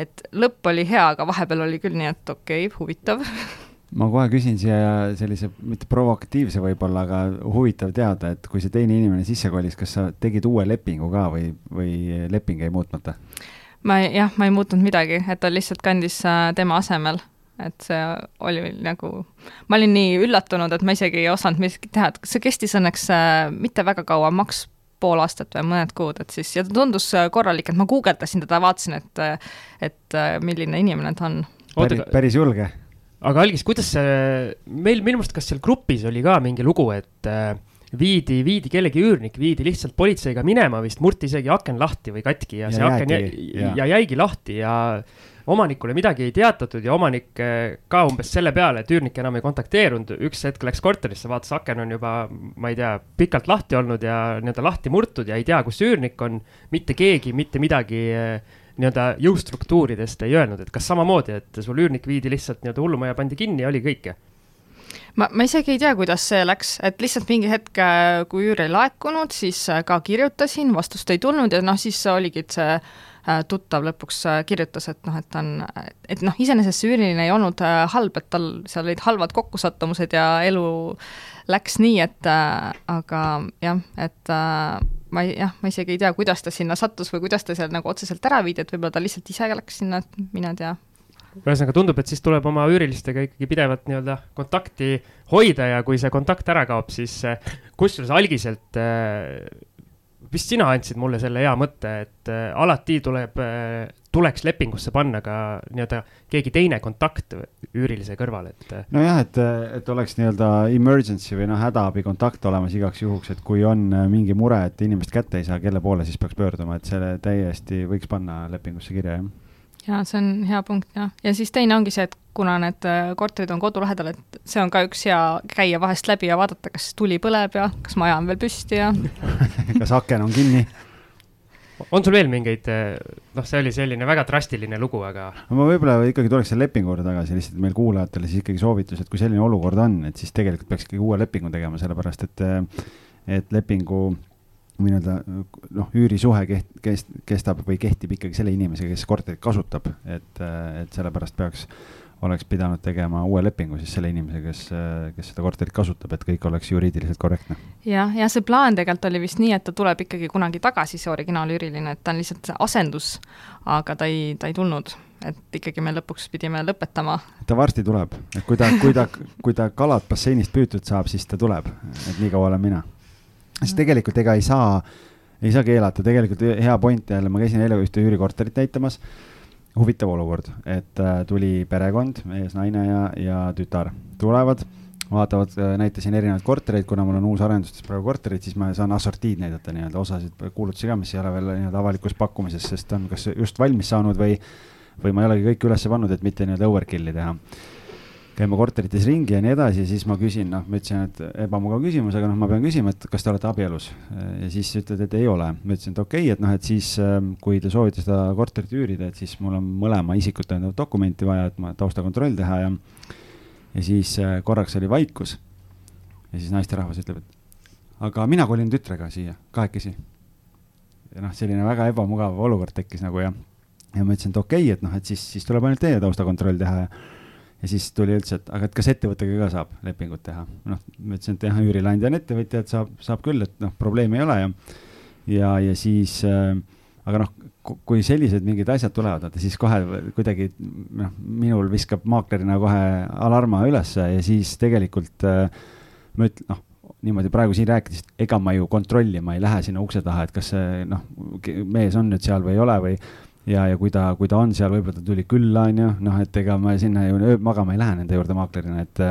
et lõpp oli hea, aga vahepeal oli küll nii, et okei okay,, huvitav ma kohe küsin siia sellise, mitte provokatiivse võib-olla, aga huvitav teada, et kui see teine inimene sisse kolis, kas sa tegid uue lepingu ka või, või leping jäi muutmata? ma jah, ma ei muutnud midagi, et ta lihtsalt kandis äh, tema asemel et see oli nagu, ma olin nii üllatunud, et ma isegi ei osanud midagi teha, et see kestis õnneks äh, mitte väga kaua, maks pool aastat või mõned kuud, et siis, ja ta tundus äh, korralik, et ma guugeldasin teda, vaatasin, et, äh, et milline inimene ta on. päris, päris julge. aga Algis, kuidas see, meil minu meelest, kas seal grupis oli ka mingi lugu, et äh, viidi, viidi kellegi üürnik, viidi lihtsalt politseiga minema vist, murti isegi aken lahti või katki ja, ja see jäägi, aken jäi, ja. ja jäigi lahti ja omanikule midagi ei teatatud ja omanik eh, ka umbes selle peale, et üürnik enam ei kontakteerunud, üks hetk läks korterisse, vaatas, aken on juba, ma ei tea, pikalt lahti olnud ja nii-öelda lahti murtud ja ei tea, kus üürnik on. mitte keegi mitte midagi eh, nii-öelda jõustruktuuridest ei öelnud, et kas samamoodi, et sul üürnik viidi lihtsalt nii-öelda hullumaja pandi kinni ja oli kõik? ma, ma isegi ei tea, kuidas see läks, et lihtsalt mingi hetk, eh, kui üür ei laekunud, siis ka kirjutasin, vastust ei tulnud ja noh, siis oligi, see tuttav lõpuks äh, kirjutas, et noh, et ta on, et noh, iseenesest see üüriline ei olnud äh, halb, et tal seal olid halvad kokkusattumused ja elu läks nii, et äh, aga jah, et äh, ma ei, jah, ma isegi ei tea, kuidas ta sinna sattus või kuidas ta seal nagu otseselt ära viidi, et võib-olla ta lihtsalt ise läks sinna, et mine tea. Ühesõnaga tundub, et siis tuleb oma üürilistega ikkagi pidevat nii-öelda kontakti hoida ja kui see kontakt ära kaob, siis kusjuures algiselt äh, vist sina andsid mulle selle hea mõtte, et äh, alati tuleb, äh, tuleks lepingusse panna ka nii-öelda keegi teine kontakt üürilise kõrval, et. Äh, nojah, et, et oleks nii-öelda emergency või noh, hädaabi kontakt olemas igaks juhuks, et kui on mingi mure, et inimest kätte ei saa, kelle poole siis peaks pöörduma, et selle täiesti võiks panna lepingusse kirja, jah jaa, see on hea punkt jah, ja siis teine ongi see, et kuna need äh, korterid on kodu lähedal, et see on ka üks hea käia vahest läbi ja vaadata, kas tuli põleb ja kas maja on veel püsti ja kas aken on kinni on sul veel mingeid, äh, noh, see oli selline väga drastiline lugu, aga. no ma võib-olla ikkagi tuleks selle lepingu juurde tagasi, lihtsalt meil kuulajatele siis ikkagi soovitus, et kui selline olukord on, et siis tegelikult peaks ikkagi uue lepingu tegema, sellepärast et, äh, et lepingu või nii-öelda noh, üürisuhe keht-, kest-, kestab või kehtib ikkagi selle inimesega, kes korterit kasutab, et, et sellepärast peaks, oleks pidanud tegema uue lepingu siis selle inimesega, kes, kes seda korterit kasutab, et kõik oleks juriidiliselt korrektne. jah, ja see plaan tegelikult oli vist nii, et ta tuleb ikkagi kunagi tagasi, see originaalüüriline, et ta on lihtsalt asendus, aga ta ei, ta ei tulnud et ikkagi me lõpuks pidime lõpetama. ta varsti tuleb, et kui ta, kui ta, kui ta kalad basseinist püütud saab, siis ta tuleb, et nii kaua olen mina sest tegelikult ega ei saa, ei saa keelata, tegelikult hea point jälle, ma käisin eile ühte üürikorterit näitamas. huvitav olukord, et äh, tuli perekond, mees, naine ja, ja tütar tulevad vaatavad, äh, näitasin erinevaid kortereid, kuna mul on uus arendustes praegu korterid, siis ma saan assortiid näidata nii-öelda, osasid kuulutusi ka, mis ei ole veel nii-öelda avalikus pakkumises, sest on kas just valmis saanud või, või ma ei olegi kõike üles pannud, et mitte nii-öelda overkill'i teha käima korterites ringi ja nii edasi siis ma küsin, noh, ma ütlesin, et ebamugav küsimus, aga noh, ma pean küsima, et kas te olete abielus. ja siis ütled, et ei ole. ma ütlesin, et okei okay,, et noh, et siis ähm, kui te soovite seda korterit üürida, et siis mul on mõlema isikut tõendavat dokumenti vaja, et ma taustakontroll teha ja, ja siis äh, korraks oli vaikus. ja siis naisterahvas ütleb, et aga mina kolin tütrega siia kahekesi. ja noh, selline väga ebamugav olukord tekkis nagu ja, ja ma ütlesin, et okei okay,, et noh, et siis, siis tuleb ainult teie taustakontroll teha ja ja siis tuli üldse, et aga et kas ettevõttega ka saab lepingut teha. noh, ma ütlesin, et jah, üürileandja on ettevõtja, et saab, saab küll, et noh, probleemi ei ole ja, ja, ja siis äh, aga noh, kui sellised mingid asjad tulevad, vaata siis kohe kuidagi noh, minul viskab maaklerina kohe alarma ülesse ja siis tegelikult äh, ma ütlen, noh, niimoodi praegu siin rääkides, ega ma ju kontrollima ei lähe sinna ukse taha, et kas see noh, mees on nüüd seal või ei ole või ja, ja kui ta, kui ta on seal, võib-olla ta tuli külla, on ju, noh, et ega ma sinna ju magama ei lähe nende juurde maaklerina, et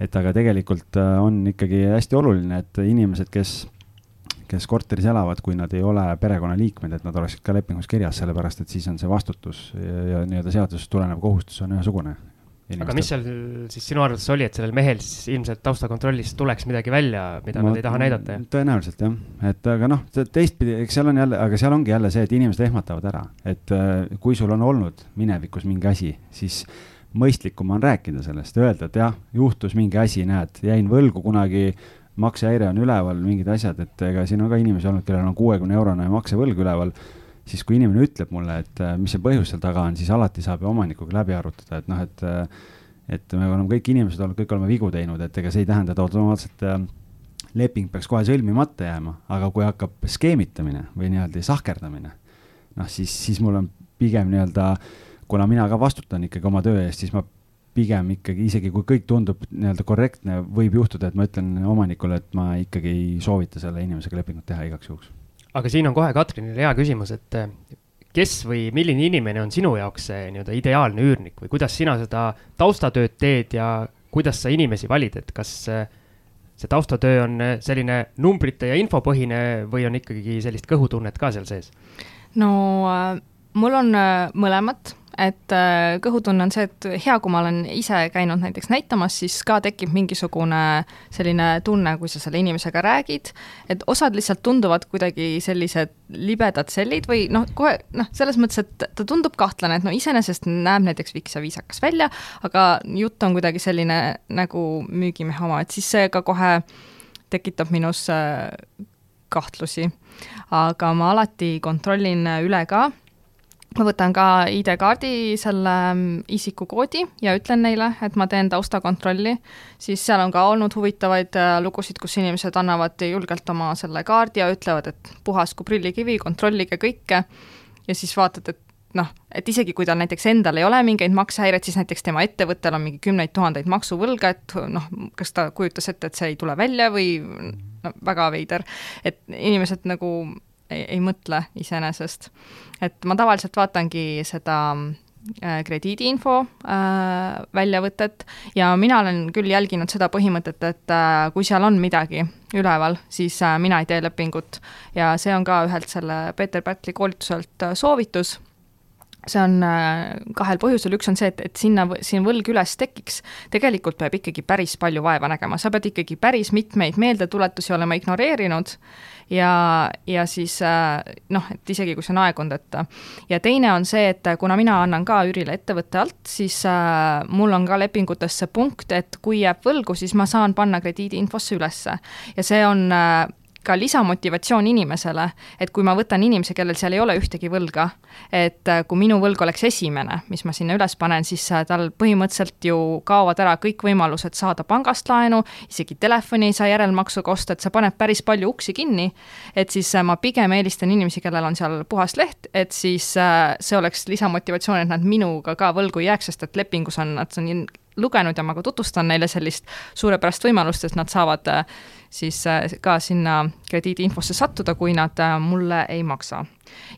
et aga tegelikult äh, on ikkagi hästi oluline, et inimesed, kes, kes korteris elavad, kui nad ei ole perekonnaliikmed, et nad oleksid ka lepingus kirjas, sellepärast et siis on see vastutus ja, ja nii-öelda seadusest tulenev kohustus on ühesugune aga mis seal siis sinu arvates oli, et sellel mehel siis ilmselt taustakontrollist tuleks midagi välja, mida ma, nad ei taha näidata? tõenäoliselt jah, et aga noh, teistpidi, eks seal on jälle, aga seal ongi jälle see, et inimesed ehmatavad ära, et äh, kui sul on olnud minevikus mingi asi, siis mõistlikum on rääkida sellest, öelda, et jah, juhtus mingi asi, näed, jäin võlgu kunagi, maksehäire on üleval, mingid asjad, et ega siin on ka inimesi olnud, kellel on kuuekümne eurone maksevõlg üleval, siis kui inimene ütleb mulle, et äh, mis see põhjus seal taga on, siis alati saab ju omanikuga läbi arutada, et noh, et äh, et me oleme kõik inimesed olnud, kõik oleme vigu teinud, et ega see ei tähenda, et automaatselt äh, leping peaks kohe sõlmimata jääma, aga kui hakkab skeemitamine või nii-öelda sahkerdamine, noh siis, siis mul on pigem nii-öelda kuna mina ka vastutan ikkagi oma töö eest, siis ma pigem ikkagi, isegi kui kõik tundub nii-öelda korrektne, võib juhtuda, et ma ütlen omanikule, et ma ikkagi ei soovita selle inimesega lepingut teha igaks juhuks. Aga siin on kohe Katrinil hea küsimus, et eh, kes või milline inimene on sinu jaoks see nii-öelda ideaalne üürnik või kuidas sina seda taustatööd teed ja kuidas sa inimesi valid, et kas eh, see taustatöö on eh, selline numbrite ja infopõhine või on ikkagi sellist kõhutunnet ka seal sees? no äh, mul on äh, mõlemat et äh, kõhutunne on see, et hea, kui ma olen ise käinud näiteks näitamas, siis ka tekib mingisugune selline tunne, kui sa selle inimesega räägid, et osad lihtsalt tunduvad kuidagi sellised libedad sellid või noh, kohe noh, selles mõttes, et ta tundub kahtlane, et no iseenesest näeb näiteks viks ja viisakas välja, aga jutt on kuidagi selline nagu müügimehe oma, et siis see ka kohe tekitab minus äh, kahtlusi. aga ma alati kontrollin üle ka ma võtan ka ID-kaardi selle mm, isikukoodi ja ütlen neile, et ma teen taustakontrolli, siis seal on ka olnud huvitavaid äh, lugusid, kus inimesed annavad julgelt oma selle kaardi ja ütlevad, et puhas kui prillikivi, kontrollige kõike, ja siis vaatad, et noh, et isegi kui tal näiteks endal ei ole mingeid maksehäireid, siis näiteks tema ettevõttel on mingi kümneid tuhandeid maksuvõlga, et noh, kas ta kujutas ette, et see ei tule välja või no väga veider, et inimesed nagu ei, ei mõtle iseenesest. et ma tavaliselt vaatangi seda äh, krediidiinfo äh, väljavõtet ja mina olen küll jälginud seda põhimõtet, et äh, kui seal on midagi üleval, siis äh, mina ei tee lepingut ja see on ka ühelt selle Peeter Pätli koolituselt äh, soovitus see on äh, kahel põhjusel, üks on see, et, et sinna, siin võlg üles tekiks, tegelikult peab ikkagi päris palju vaeva nägema, sa pead ikkagi päris mitmeid meeldetuletusi olema ignoreerinud ja, ja siis äh, noh, et isegi kui see on aegundeta. ja teine on see, et kuna mina annan ka üürile ettevõtte alt, siis äh, mul on ka lepingutes see punkt, et kui jääb võlgu, siis ma saan panna krediidiinfosse ülesse. Ja see on äh, ka lisamotivatsioon inimesele, et kui ma võtan inimese, kellel seal ei ole ühtegi võlga, et äh, kui minu võlg oleks esimene, mis ma sinna üles panen, siis äh, tal põhimõtteliselt ju kaovad ära kõik võimalused saada pangast laenu, isegi telefoni ei saa järelmaksuga osta, et see paneb päris palju uksi kinni, et siis äh, ma pigem eelistan inimesi, kellel on seal puhas leht, et siis see oleks lisamotivatsioon, et nad minuga ka võlgu ei jääks, sest et lepingus on, nad on lugenud ja ma ka tutvustan neile sellist suurepärast võimalust, et nad saavad siis äh, ka sinna krediidiinfosse sattuda, kui nad äh, mulle ei maksa.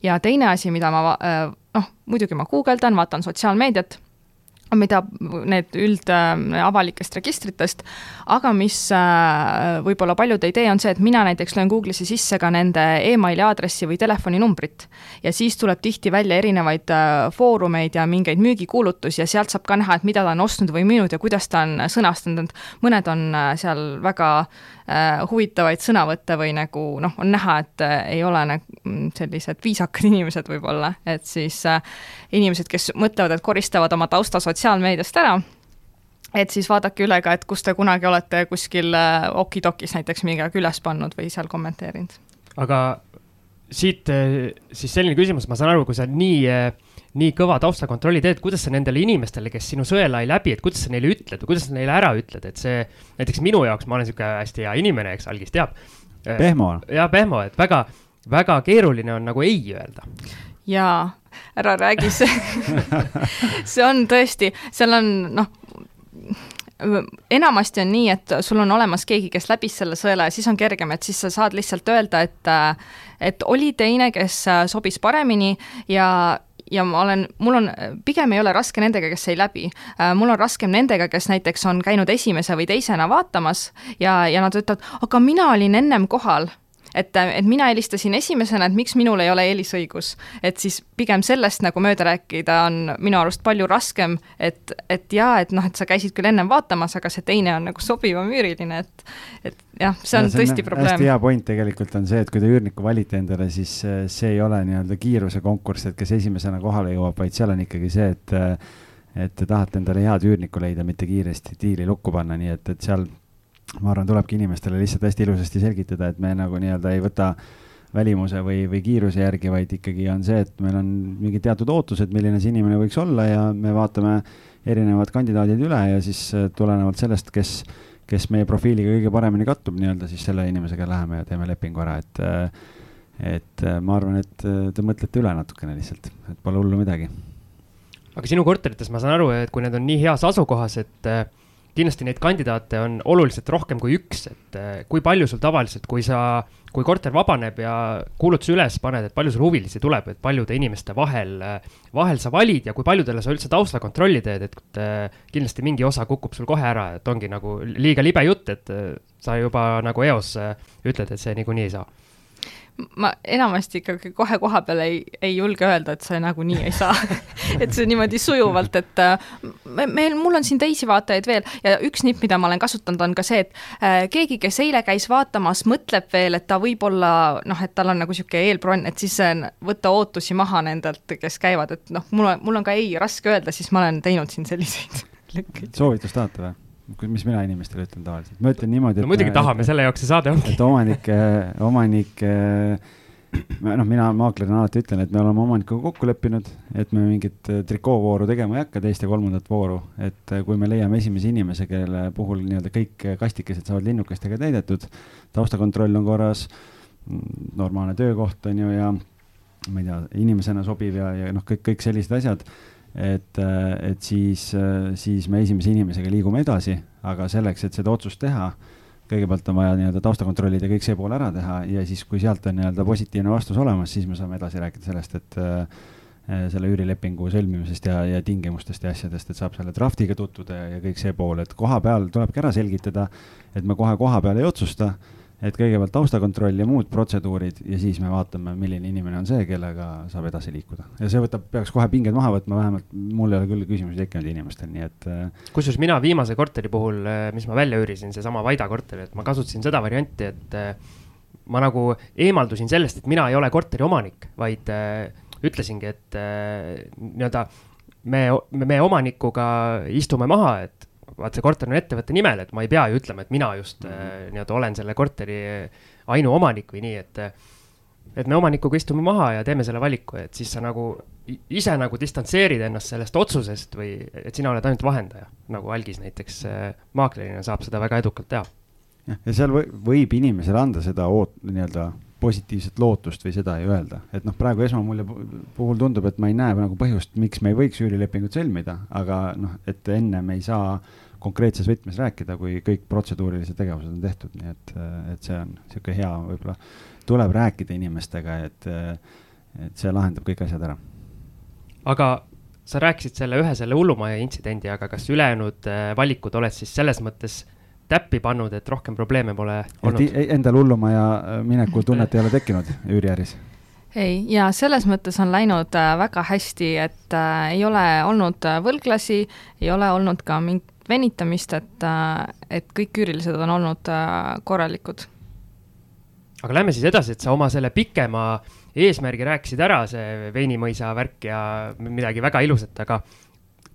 ja teine asi, mida ma äh, noh, muidugi ma guugeldan, vaatan sotsiaalmeediat mida need üldavalikest registritest, aga mis võib-olla paljud ei tee, on see, et mina näiteks löön Google'isse sisse ka nende emaili aadressi või telefoninumbrit. ja siis tuleb tihti välja erinevaid foorumeid ja mingeid müügikuulutusi ja sealt saab ka näha, et mida ta on ostnud või müünud ja kuidas ta on sõnastanud, mõned on seal väga huvitavaid sõnavõtte või nagu noh, on näha, et äh, ei ole nagu mm, sellised viisakad inimesed võib-olla, et siis äh, inimesed, kes mõtlevad, et koristavad oma tausta sotsiaalmeediast ära, et siis vaadake üle ka, et kus te kunagi olete kuskil äh, okidokis näiteks midagi üles pannud või seal kommenteerinud. aga siit äh, siis selline küsimus, ma saan aru, kui sa nii äh, nii kõva taustakontrolli teed, kuidas sa nendele inimestele, kes sinu sõela ei läbi, et kuidas sa neile ütled või kuidas sa neile ära ütled, et see, näiteks minu jaoks, ma olen sihuke hästi hea inimene, eks Algis teab. pehmo. jah, pehmo, et väga, väga keeruline on nagu ei öelda. jaa, ära räägi see see on tõesti, seal on noh, enamasti on nii, et sul on olemas keegi, kes läbis selle sõela ja siis on kergem, et siis sa saad lihtsalt öelda, et et oli teine, kes sobis paremini ja ja ma olen, mul on, pigem ei ole raske nendega, kes ei läbi. Äh, mul on raskem nendega, kes näiteks on käinud esimese või teisena vaatamas ja, ja nad ütlevad, aga mina olin ennem kohal et, et mina helistasin esimesena, et miks minul ei ole eelisõigus. et siis pigem sellest nagu mööda rääkida on minu arust palju raskem, et, et jaa, et noh, et sa käisid küll ennem vaatamas, aga see teine on nagu sobivam üüriline, et et jah, see on ja, see tõesti on probleem. hästi hea point tegelikult on see, et kui te üürnikku valite endale, siis see ei ole nii-öelda kiiruse konkurss, et kes esimesena kohale jõuab, vaid seal on ikkagi see, et et te tahate endale head üürnikku leida, mitte kiiresti diili lukku panna, nii et, et seal ma arvan, tulebki inimestele lihtsalt hästi ilusasti selgitada, et me nagu nii-öelda ei võta välimuse või, või kiiruse järgi, vaid ikkagi on see, et meil on mingid teatud ootused, milline see inimene võiks olla ja me vaatame erinevad kandidaadid üle ja siis äh, tulenevalt sellest, kes, kes meie profiiliga kõige paremini kattub, nii-öelda siis selle inimesega läheme ja teeme lepingu ära, et äh, et äh, ma arvan, et te mõtlete üle natukene lihtsalt, et pole hullu midagi. aga sinu korterites ma saan aru, et kui need on nii heas asukohas, et kindlasti neid kandidaate on oluliselt rohkem kui üks, et kui palju sul tavaliselt, kui sa kui korter vabaneb ja kuulutuse üles paned, et palju sul huvilisi tuleb, et paljude inimeste vahel, vahel sa valid ja kui paljudele sa üldse taustakontrolli teed, et kindlasti mingi osa kukub sul kohe ära, et ongi nagu liiga libe jutt, et sa juba nagu eos ütled, et see niikuinii ei saa ma enamasti ikkagi kohe koha peal ei, ei julge öelda, et see nagunii ei saa et see niimoodi sujuvalt, et äh, me, meil, mul on siin teisi vaatajaid veel ja üks nipp, mida ma olen kasutanud, on ka see, et äh, keegi, kes eile käis vaatamas, mõtleb veel, et ta võib-olla noh, et tal on nagu niisugune eelbronn, et siis äh, võtta ootusi maha nendelt, kes käivad, et noh, mul on, mul on ka ei raske öelda, siis ma olen teinud siin selliseid lükkeid. soovitust tahate või? Mis mina inimestele ütlen tavaliselt, ma ütlen niimoodi, no muidugi tahame, selle jaoks see saade ongi. et omanike, omanike noh, mina maaklerina alati ütlen, et me oleme omanikuga kokku leppinud, et me mingit äh, trikoovooru tegema ei hakka, teist ja kolmandat vooru. et äh, kui me leiame esimese inimese, kelle puhul nii-öelda kõik kastikesed saavad linnukestega täidetud, taustakontroll on korras, mm, normaalne töökoht on ju ja ma ei tea, inimesena sobiv ja, ja noh, kõik, kõik sellised asjad et, äh, et siis, siis me esimese inimesega liigume edasi, aga selleks, et seda otsust teha kõigepealt on vaja nii-öelda taustakontrollid ja kõik see pool ära teha ja siis, kui sealt on nii-öelda positiivne vastus olemas, siis me saame edasi rääkida sellest, et äh, selle üürilepingu sõlmimisest ja, ja tingimustest ja asjadest, et saab selle draftiga tutvuda ja, ja kõik see pool, et koha peal tulebki ära selgitada, et me kohe koha peal ei otsusta et kõigepealt taustakontroll ja muud protseduurid ja siis me vaatame, milline inimene on see, kellega saab edasi liikuda. ja see võtab, peaks kohe pinged maha võtma, vähemalt mul ei ole küll küsimusi tekkinud inimestel, nii et. Äh, kusjuures mina viimase korteri puhul, äh, mis ma välja üürisin, seesama Vaida korter, et ma kasutasin seda varianti, et äh, ma nagu eemaldusin sellest, et mina ei ole korteri omanik, vaid ütlesingi, et nii-öelda me, me omanikuga istume maha, et vaat see korter on ettevõtte nimel, et ma ei pea ju ütlema, et mina just mm -hmm. nii-öelda olen selle korteri ainuomanik või nii, et. et me omanikuga istume maha ja teeme selle valiku, et siis sa nagu ise nagu distantseerid ennast sellest otsusest või et sina oled ainult vahendaja, nagu algis näiteks äh, maaklerina saab seda väga edukalt teha. ja seal võib inimesele anda seda oot-, nii-öelda positiivset lootust või seda ei öelda, et noh, praegu esmamulje puhul tundub, et ma ei näe nagu põhjust, miks me ei võiks üürilepingut sõlmida, aga noh, et enne me ei saa konkreetses võtmes rääkida, kui kõik protseduurilised tegevused on tehtud, nii et, et see on niisugune hea, võib-olla tuleb rääkida inimestega, et, et see lahendab kõik asjad ära. aga sa rääkisid selle ühe selle hullumaja intsidendi, aga kas ülejäänud äh, valikud oled siis selles mõttes täppi pannud, et rohkem probleeme pole olnud? Endal hullumaja mineku tunnet ei ole tekkinud üüriäris? ei, ja selles mõttes on läinud äh, väga hästi, et äh, ei ole olnud võlglasi, ei ole olnud ka mingit venitamist, et, äh, et kõik küürilised on olnud äh, korralikud. aga lähme siis edasi, et sa oma selle pikema eesmärgi rääkisid ära, see veinimõisa värk ja midagi väga ilusat, aga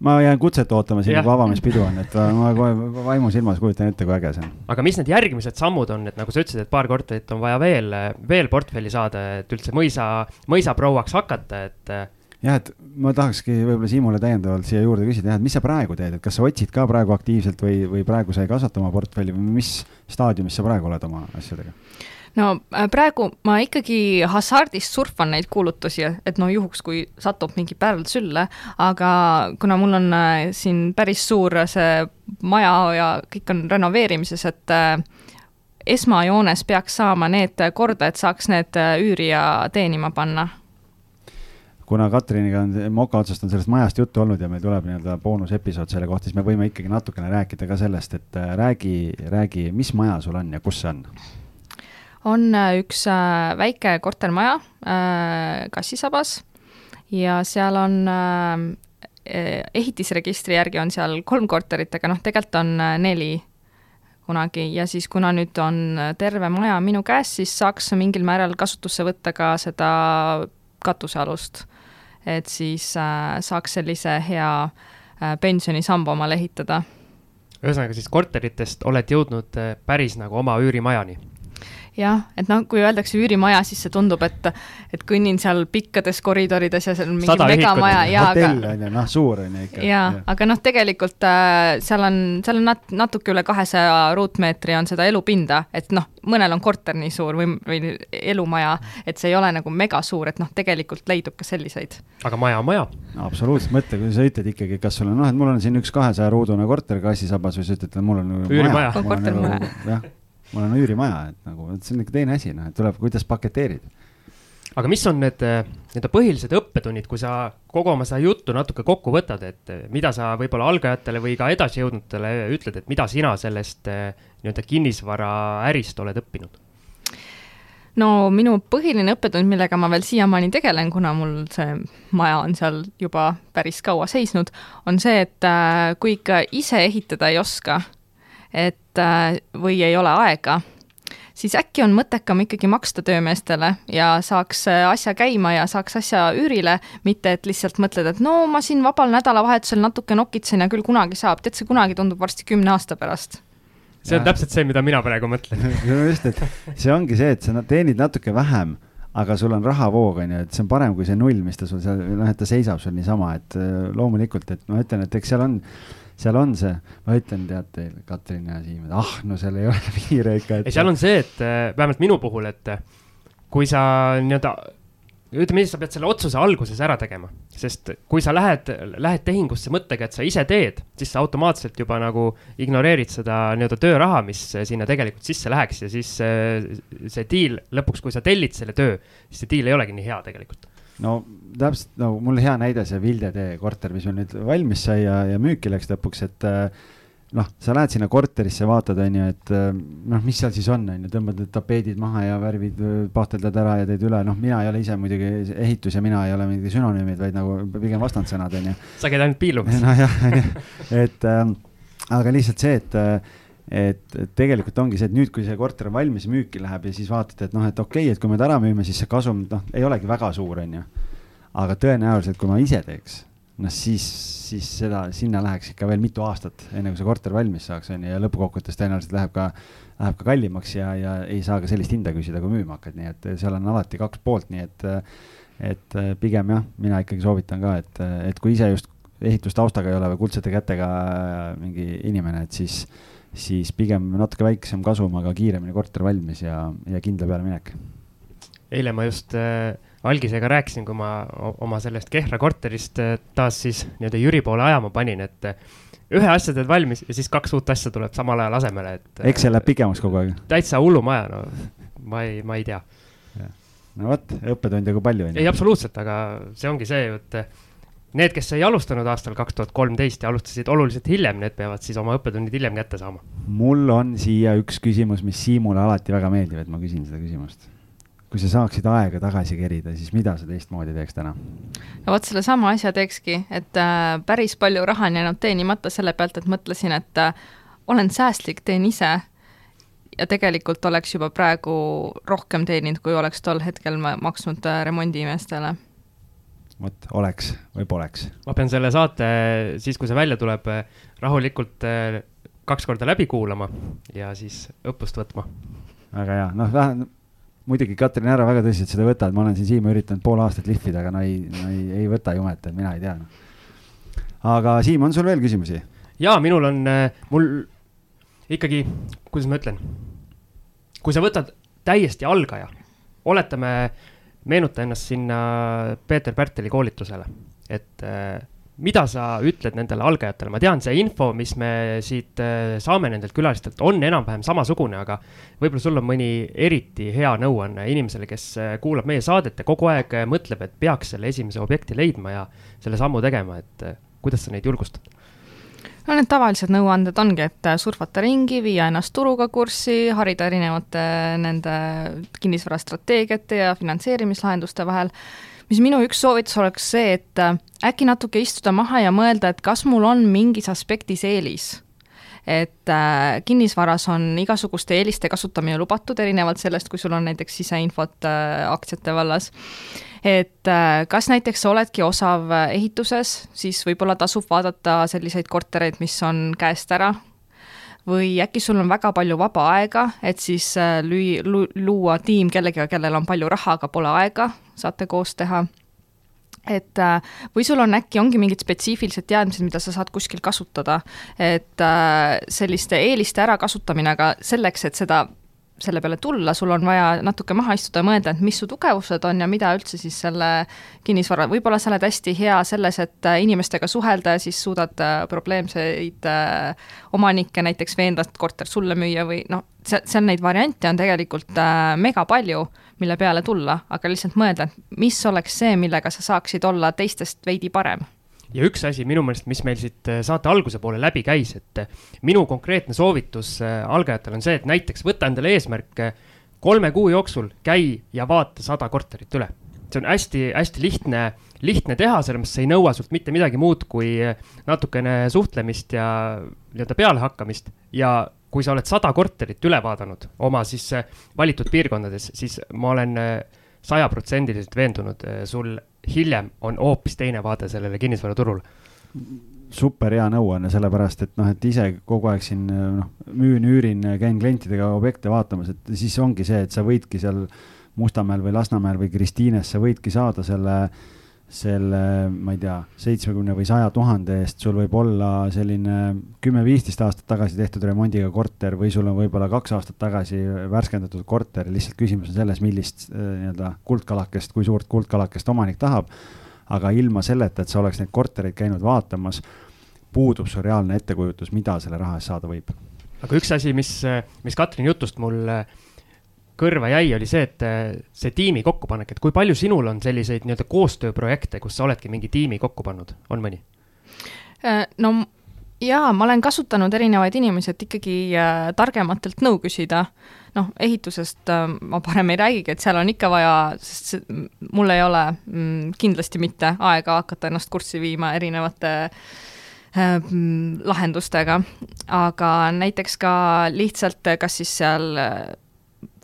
ma jään kutset ootama siin, kui avamispidu on, et ma kohe vaimusilmas kujutan ette, kui äge see on. aga mis need järgmised sammud on, et nagu sa ütlesid, et paar korterit on vaja veel, veel portfelli saada, et üldse mõisa, mõisaprouaks hakata, et jah, et ma tahakski võib-olla Siimule täiendavalt siia juurde küsida, jah, et mis sa praegu teed, et kas sa otsid ka praegu aktiivselt või, või praegu sa ei kasvata oma portfelli või mis staadiumis sa praegu oled oma asjadega? no äh, praegu ma ikkagi hasardist surfan neid kuulutusi, et no juhuks, kui satub mingi pärl sülle, aga kuna mul on äh, siin päris suur see maja ja kõik on renoveerimises, et äh, esmajoones peaks saama need korda, et saaks need üürija teenima panna kuna Katriniga on moka otsast on sellest majast juttu olnud ja meil tuleb nii-öelda boonusepisood selle kohta, siis me võime ikkagi natukene rääkida ka sellest, et äh, räägi, räägi, mis maja sul on ja kus see on? on äh, üks äh, väike kortermaja Kassisabas ja seal on ehitisregistri järgi on seal kolm korterit, aga noh, tegelikult on neli kunagi ja siis, kuna nüüd on terve maja minu käes, siis saaks mingil määral kasutusse võtta ka seda katusealust et siis äh, saaks sellise hea pensionisamba omale ehitada. ühesõnaga siis korteritest oled jõudnud päris nagu oma üürimajani jah, et noh, kui öeldakse üürimaja, siis see tundub, et, et kõnnin seal pikkades koridorides ja seal on mingi megamaja ja hotell on ju, noh, suur on ju ikka. jaa ja., aga noh, tegelikult äh, seal on, seal on nat-, natuke üle kahesaja ruutmeetri on seda elupinda, et noh, mõnel on korter nii suur või, või elumaja, et see ei ole nagu megasuur, et noh, tegelikult leidub ka selliseid. aga maja on maja. absoluutselt, mõtle, kui sa ütled ikkagi, kas sul on, noh, et mul on siin üks kahesaja ruudune korter Kassisabas või sa ütled, et mul on üürimaja. kortermaja. jah mul on üürimaja, et nagu, et see on ikka teine asi, noh, et tuleb, kuidas paketeerid. aga mis on need eh, nii-öelda põhilised õppetunnid, kui sa kogu oma seda juttu natuke kokku võtad, et eh, mida sa võib-olla algajatele või ka edasijõudnutele ütled, et mida sina sellest eh, nii-öelda kinnisvaraärist oled õppinud? no minu põhiline õppetund, millega ma veel siiamaani tegelen, kuna mul see maja on seal juba päris kaua seisnud, on see, et kui ikka ise ehitada ei oska, et äh, või ei ole aega, siis äkki on mõttekam ikkagi maksta töömeestele ja saaks äh, asja käima ja saaks asja üürile, mitte et lihtsalt mõtled, et no ma siin vabal nädalavahetusel natuke nokitsen ja küll kunagi saab, tead, see kunagi tundub varsti kümne aasta pärast. See on ja. täpselt see, mida mina praegu mõtlen. Just, et see ongi see, et sa teenid natuke vähem, aga sul on rahavoog, on ju, et see on parem kui see null, mis ta sul seal, noh, et ta seisab sul niisama, et äh, loomulikult, et ma ütlen, et eks seal on seal on see, ma ütlen, tead teil, Katrin ja Siim, et ah, no seal ei ole piire ikka. ei, seal on see, et äh, vähemalt minu puhul, et äh, kui sa nii-öelda ütleme nii, sa pead selle otsuse alguses ära tegema, sest kui sa lähed, lähed tehingusse mõttega, et sa ise teed, siis sa automaatselt juba nagu ignoreerid seda nii-öelda tööraha, mis sinna tegelikult sisse läheks ja siis see, äh, see deal lõpuks, kui sa tellid selle töö, siis see deal ei olegi nii hea tegelikult no täpselt, no mul hea näide see Vilde tee korter, mis meil nüüd valmis sai ja, ja müüki läks lõpuks, et äh, noh, sa lähed sinna korterisse, vaatad, on ju, et äh, noh, mis seal siis on, on ju, tõmbad need tapeedid maha ja värvid, äh, pahteldad ära ja teed üle, noh, mina ei ole ise muidugi ehitus ja mina ei ole mingid sünonüümid, vaid nagu pigem vastandsõnad, on ju. sa käid ainult piilumas. nojah, on ju, et äh, aga lihtsalt see, et et, et tegelikult ongi see, et nüüd, kui see korter on valmis ja müüki läheb ja siis vaatad, et noh, et okei okay,, et kui me ta ära müüme, siis see kasum, noh, ei olegi väga suur, on ju. aga tõenäoliselt, kui ma ise teeks, noh siis, siis seda, sinna läheks ikka veel mitu aastat, enne kui see korter valmis saaks, on ju, ja lõppkokkuvõttes tõenäoliselt läheb ka, läheb ka kallimaks ja, ja ei saa ka sellist hinda küsida, kui müüma hakkad, nii et seal on alati kaks poolt, nii et, et pigem jah, mina ikkagi soovitan ka, et, et kui ise just ehitustaustaga ei ole või kuldsete kätega mingi inimene, et siis siis pigem natuke väiksem kasum, aga kiiremini korter valmis ja, ja kindla peale minek. eile ma just äh, algisega rääkisin, kui ma oma sellest Kehra korterist äh, taas siis nii-öelda Jüri poole ajama panin, et äh, ühe asja teed valmis ja siis kaks uut asja tuleb samal ajal asemele, et. eks see läheb pikemaks kogu aeg. täitsa hullumaja, no ma ei, ma ei tea. no vot, õppetunde kui palju on ju. ei, absoluutselt, aga see ongi see ju, et Need, kes ei alustanud aastal kaks tuhat kolmteist ja alustasid oluliselt hiljem, need peavad siis oma õppetunnid hiljem kätte saama. mul on siia üks küsimus, mis Siimule alati väga meeldib, et ma küsin seda küsimust. kui sa saaksid aega tagasi kerida, siis mida sa teistmoodi teeks täna? no vot, sellesama asja teekski, et äh, päris palju raha on jäänud teenimata selle pealt, et mõtlesin, et äh, olen säästlik, teen ise ja tegelikult oleks juba praegu rohkem teeninud, kui oleks tol hetkel maksnud äh, remondimeestele vot oleks või poleks. ma pean selle saate siis, kui see välja tuleb, rahulikult eh, kaks korda läbi kuulama ja siis õppust võtma. väga hea, noh, vähe, muidugi Katrin, ära väga tõsiselt seda võta, et ma olen siin Siimu üritanud pool aastat lihvida, aga no ei, no ei, ei võta jumet, et mina ei tea no.. aga Siim, on sul veel küsimusi? jaa, minul on, eh, mul ikkagi, kuidas ma ütlen, kui sa võtad täiesti algaja, oletame meenuta ennast sinna Peeter Pärteli koolitusele, et äh, mida sa ütled nendele algajatele, ma tean, see info, mis me siit äh, saame nendelt külalistelt, on enam-vähem samasugune, aga võib-olla sul on mõni eriti hea nõuanne inimesele, kes äh, kuulab meie saadet ja kogu aeg mõtleb, et peaks selle esimese objekti leidma ja selle sammu tegema, et kuidas sa neid julgustad? No need tavalised nõuanded ongi, et surfata ringi, viia ennast turuga kurssi, harida erinevate nende kinnisvarastrateegiate ja finantseerimislahenduste vahel, mis minu üks soovitus oleks see, et äkki natuke istuda maha ja mõelda, et kas mul on mingis aspektis eelis. Et äh, kinnisvaras on igasuguste eeliste kasutamine lubatud, erinevalt sellest, kui sul on näiteks siseinfot äh, aktsiate vallas et äh, kas näiteks oledki osav äh, ehituses, siis võib-olla tasub vaadata selliseid kortereid, mis on käest ära, või äkki sul on väga palju vaba aega, et siis äh, lüüa, luua tiim kellegagi, kellel on palju raha, aga pole aega, saate koos teha. Et või sul on äkki, ongi mingid spetsiifilised teadmised, mida sa saad kuskil kasutada, et selliste eeliste ärakasutamine, aga selleks, et seda selle peale tulla, sul on vaja natuke maha istuda ja mõelda, et mis su tugevused on ja mida üldse siis selle kinnisvara, võib-olla sa oled hästi hea selles, et äh, inimestega suhelda ja siis suudad äh, probleemseid äh, omanikke näiteks veenda, et korter sulle müüa või noh, seal, seal neid variante on tegelikult mega palju, mille peale tulla, aga lihtsalt mõelda, et mis oleks see, millega sa saaksid olla teistest veidi parem ja üks asi minu meelest, mis meil siit äh, saate alguse poole läbi käis, et äh, minu konkreetne soovitus äh, algajatele on see, et näiteks võta endale eesmärk kolme kuu jooksul käi ja vaata sada korterit üle. see on hästi-hästi lihtne, lihtne teha, selles mõttes see ei nõua sult mitte midagi muud kui natukene suhtlemist ja nii-öelda pealehakkamist ja kui sa oled sada korterit üle vaadanud oma siis valitud piirkondades, siis ma olen sajaprotsendiliselt veendunud, sul hiljem on hoopis teine vaade sellele kinnisvaraturule. Super hea nõuanne, sellepärast et noh, et ise kogu aeg siin noh, müün, üürin, käin klientidega objekte vaatamas, et siis ongi see, et sa võidki seal Mustamäel või Lasnamäel või Kristiines, sa võidki saada selle selle, ma ei tea, seitsmekümne või saja tuhande eest, sul võib olla selline kümme-viisteist aastat tagasi tehtud remondiga korter või sul on võib-olla kaks aastat tagasi värskendatud korter, lihtsalt küsimus on selles, millist äh, nii-öelda kuldkalakest, kui suurt kuldkalakest omanik tahab. aga ilma selleta, et sa oleks neid kortereid käinud vaatamas, puudub sul reaalne ettekujutus, mida selle raha eest saada võib. aga üks asi, mis, mis Katrini jutust mul äh, kõrva jäi, oli see, et äh, see tiimi kokkupanek, et kui palju sinul on selliseid nii-öelda koostööprojekte, kus sa oledki mingi tiimi kokku pannud, on mõni? Äh, no jaa, ma olen kasutanud erinevaid inimesi, et ikkagi äh, targematelt nõu küsida. noh, ehitusest äh, ma parem ei räägigi, et seal on ikka vaja, sest see, mul ei ole mm, kindlasti mitte aega hakata ennast kurssi viima erinevate äh, lahendustega, aga näiteks ka lihtsalt, kas siis seal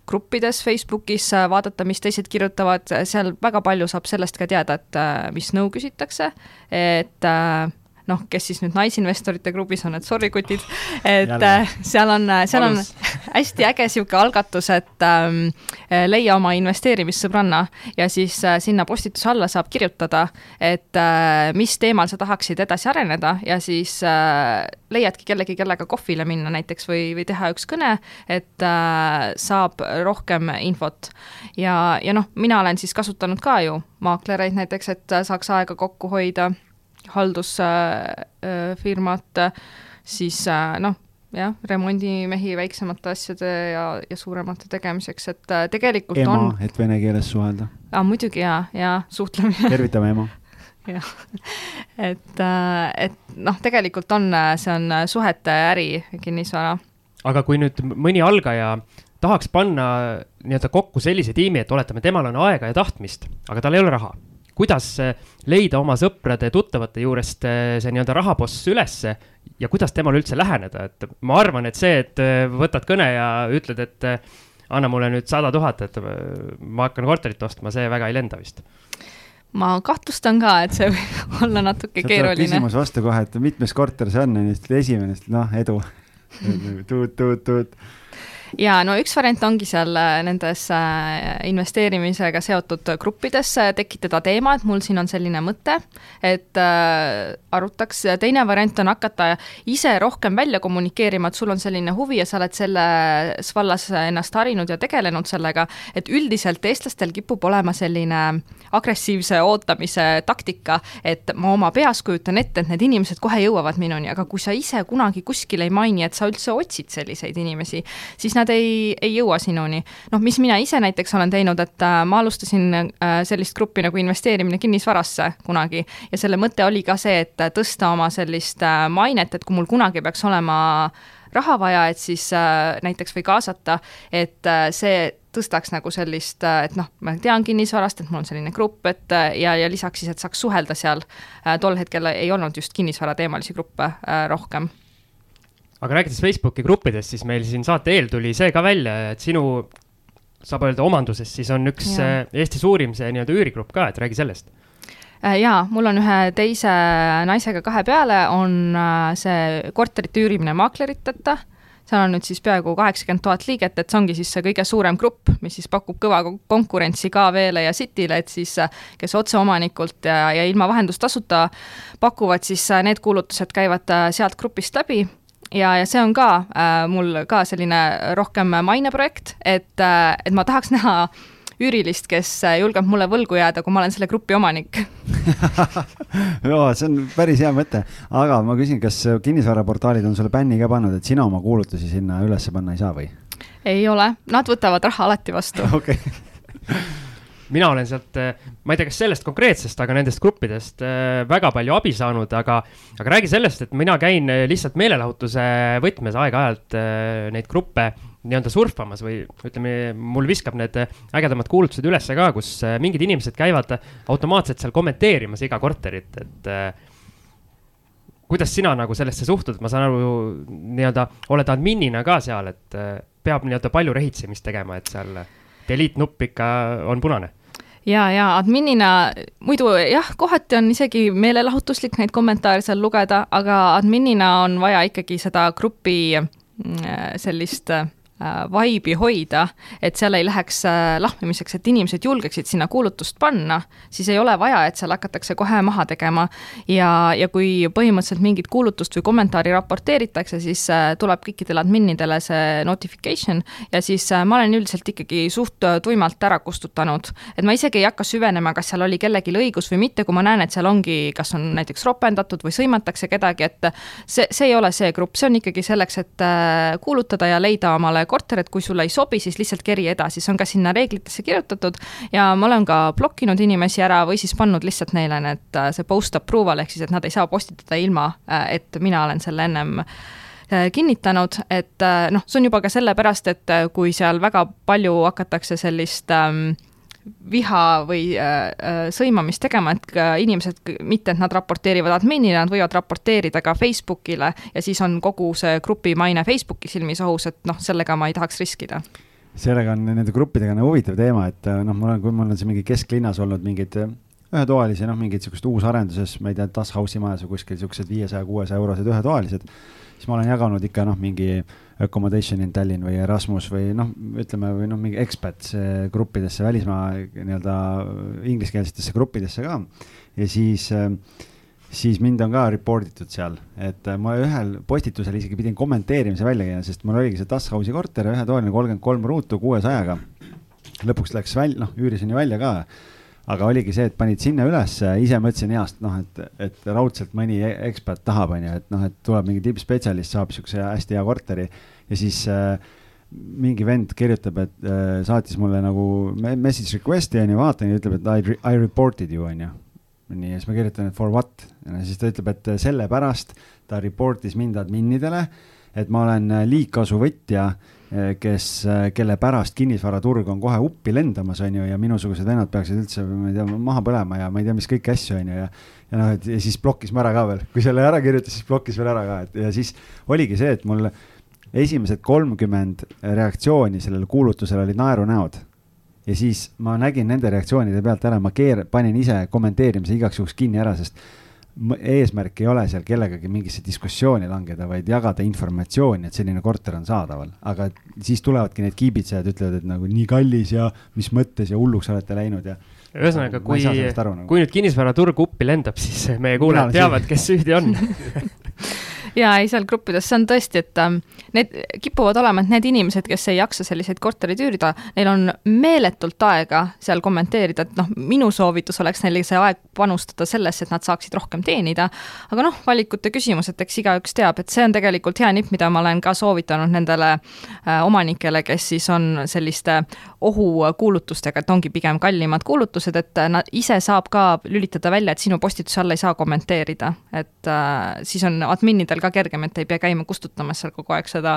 gruppides Facebookis, äh, vaadata, mis teised kirjutavad, seal väga palju saab sellest ka teada, et äh, mis nõu küsitakse, et äh, noh, kes siis nüüd naisinvestorite grupis on, et sorry, kutid, et. Äh, seal on, äh, seal on hästi äge niisugune algatus, et ähm, äh, leia oma investeerimissõbranna ja siis äh, sinna postituse alla saab kirjutada, et äh, mis teemal sa tahaksid edasi areneda ja siis äh, leiadki kellegi, kellega kohvile minna näiteks või, või teha üks kõne, et äh, saab rohkem infot. ja, ja noh, mina olen siis kasutanud ka ju maaklereid näiteks, et saaks aega kokku hoida haldusfirmat, siis äh, noh, jah, remondimehi väiksemate asjade ja, ja suuremate tegemiseks, et äh, tegelikult ema, on. et vene keeles suhelda. aa, muidugi ja, ja suhtlemine. tervitame ema. jah, et, äh, et noh, tegelikult on, see on suhete äri, kinnisvara. aga kui nüüd mõni algaja tahaks panna nii-öelda kokku sellise tiimi, et oletame, temal on aega ja tahtmist, aga tal ei ole raha kuidas leida oma sõprade-tuttavate juurest eh, see nii-öelda rahaboss ülesse ja kuidas temale üldse läheneda, et ma arvan, et see, et eh, võtad kõne ja ütled, et anna mulle nüüd sada tuhat, et ma hakkan korterit ostma, see väga ei lenda vist. Ma kahtlustan ka, et see võib olla natuke Sealt keeruline. küsimus vastu kohe, et mitmes korter see on, esimene, noh, edu. Tuut, tuut, tuut ja no üks variant ongi seal äh, nendes äh, investeerimisega seotud gruppides tekitada teema, et mul siin on selline mõte, et äh, arutaks, teine variant on hakata ise rohkem välja kommunikeerima, et sul on selline huvi ja sa oled selles vallas ennast harinud ja tegelenud sellega, et üldiselt eestlastel kipub olema selline agressiivse ootamise taktika, et ma oma peas kujutan ette, et need inimesed kohe jõuavad minuni, aga kui sa ise kunagi kuskil ei maini, et sa üldse otsid selliseid inimesi, siis nad nad ei, ei jõua sinuni. noh, mis mina ise näiteks olen teinud, et äh, ma alustasin äh, sellist gruppi nagu investeerimine kinnisvarasse kunagi ja selle mõte oli ka see, et tõsta oma sellist äh, mainet, et kui mul kunagi peaks olema raha vaja, et siis äh, näiteks või kaasata, et äh, see tõstaks nagu sellist, et noh, ma tean kinnisvarast, et mul on selline grupp, et ja, ja lisaks siis, et saaks suhelda seal. tol hetkel ei olnud just kinnisvarateemalisi gruppe rohkem aga rääkides Facebooki gruppidest, siis meil siin saate eel tuli see ka välja, et sinu saab öelda omanduses, siis on üks ja. Äh, Eesti suurim see nii-öelda üürigrupp ka, et räägi sellest. Äh, jaa, mul on ühe teise naisega kahe peale, on äh, see korterite üürimine maakleriteta. Seal on nüüd siis peaaegu kaheksakümmend tuhat liiget, et see ongi siis see kõige suurem grupp, mis siis pakub kõva konkurentsi KV-le ja Cityle, et siis kes otseomanikult ja, ja ilma vahendustasuta pakuvad, siis need kuulutused käivad sealt grupist läbi ja, ja see on ka äh, mul ka selline rohkem maineprojekt, et äh,, et ma tahaks näha üürilist, kes julgeb mulle võlgu jääda, kui ma olen selle grupi omanik. Jaa, see on päris hea mõte, aga ma küsin, kas kinnisvaraportaalid on sulle bänni ka pannud, et sina oma kuulutusi sinna üles panna ei saa või? ei ole, nad võtavad raha alati vastu. Okei mina olen sealt, ma ei tea, kas sellest konkreetsest, aga nendest gruppidest äh, väga palju abi saanud, aga, aga räägi sellest, et mina käin lihtsalt meelelahutuse võtmes aeg-ajalt äh, neid gruppe nii-öelda surfamas või ütleme, mul viskab need ägedamad kuulutused ülesse ka, kus äh, mingid inimesed käivad automaatselt seal kommenteerimas iga korterit, et äh, kuidas sina nagu sellesse suhtud, ma saan aru, nii-öelda oled adminina ka seal, et äh, peab nii-öelda palju rehitsemist tegema, et seal delete nupp ikka on punane ja, ja adminina muidu jah, kohati on isegi meelelahutuslik neid kommentaare seal lugeda, aga adminina on vaja ikkagi seda grupi mm, sellist Äh, vibe'i hoida, et seal ei läheks äh, lahmimiseks, et inimesed julgeksid sinna kuulutust panna, siis ei ole vaja, et seal hakatakse kohe maha tegema. ja, ja kui põhimõtteliselt mingit kuulutust või kommentaari raporteeritakse, siis äh, tuleb kõikidele adminidele see notification ja siis ma olen üldiselt ikkagi suht tuimalt ära kustutanud. et ma isegi ei hakka süvenema, kas seal oli kellelgi õigus või mitte, kui ma näen, et seal ongi, kas on näiteks ropendatud või sõimatakse kedagi, et see, see ei ole see grupp, see on ikkagi selleks, et kuulutada ja leida omale korter, et kui sulle ei sobi, siis lihtsalt keri edasi, see on ka sinna reeglitesse kirjutatud ja ma olen ka blokkinud inimesi ära või siis pannud lihtsalt neile need, äh, see post approval ehk siis, et nad ei saa postitada ilma, äh, et mina olen selle ennem äh, kinnitanud, et noh, see on juba ka sellepärast, et kui seal väga palju hakatakse sellist ähm, viha või äh, sõimamist tegema, et inimesed, mitte et nad raporteerivad adminile, nad võivad raporteerida ka Facebookile ja siis on kogu see grupi maine Facebooki silmis ohus, et noh, sellega ma ei tahaks riskida. Sellega on nende gruppidega on huvitav teema, et noh, mul on, kui mul on siin mingi kesklinnas olnud mingeid ühetoalisi, noh, mingeid siukest uusarenduses, ma ei tea, Das House'i majas või kuskil siuksed viiesaja, kuuesaja eurosed ühetoalised, siis ma olen jaganud ikka noh, mingi accommodation in Tallinn või Erasmus või noh, ütleme või noh, mingi expats gruppidesse, välismaa nii-öelda ingliskeelsetesse gruppidesse ka. ja siis, siis mind on ka report itud seal, et ma ühel postitusel isegi pidin kommenteerimise välja käima, sest mul oligi see Das House'i korter, ühetoaline kolmkümmend kolm ruutu kuuesajaga. lõpuks läks välja, noh, üürisin ju välja ka aga oligi see, et panid sinna ülesse, ise mõtlesin heast, noh, et, et raudselt mõni e-, ekspert tahab, onju, et noh, et tuleb mingi tippspetsialist, saab siukse hästi hea korteri ja siis äh, mingi vend kirjutab, et äh, saatis mulle nagu message request'i onju, vaatan ja ütleb, et I, I reported you onju. nii, ja siis ma kirjutan, et for what, siis ta ütleb, et sellepärast ta report'is mind adminidele, et ma olen liigkasuvõtja Eh, kes, eh, kelle pärast kinnisvaraturg on kohe uppi lendamas, on ju, ja minusugused vennad peaksid üldse, ma ei tea, maha põlema ja ma ei tea, mis kõiki asju, on ju, ja ja noh, et ja siis blokkis mu ära ka veel, kui selle ära kirjutas, siis blokkis veel ära ka, et ja siis oligi see, et mul esimesed kolmkümmend reaktsiooni sellele kuulutusele olid naerunäod. Ja siis ma nägin nende reaktsioonide pealt ära, ma keer-, panin ise kommenteerimise igaks juhuks kinni ära, sest eesmärk ei ole seal kellegagi mingisse diskussiooni langeda, vaid jagada informatsiooni, et selline korter on saadaval. aga siis tulevadki need kiibitsejad, ütlevad, et nagu nii kallis ja mis mõttes ja hulluks olete läinud ja. ühesõnaga, kui, nagu. kui nüüd kinnisvaraturg uppi lendab, siis meie kuulajad teavad, kes süüdi on ja ei, seal gruppides, see on tõesti, et ähm, need kipuvad olema, et need inimesed, kes ei jaksa selliseid korterid üürida, neil on meeletult aega seal kommenteerida, et noh, minu soovitus oleks neile see aeg panustada sellesse, et nad saaksid rohkem teenida. aga noh, valikute küsimus, et eks igaüks teab, et see on tegelikult hea nipp, mida ma olen ka soovitanud nendele äh, omanikele, kes siis on selliste ohukuulutustega, et ongi pigem kallimad kuulutused, et nad ise saab ka lülitada välja, et sinu postituse all ei saa kommenteerida, et äh, siis on adminidel ka kergem, et ei pea käima kustutamas seal kogu aeg seda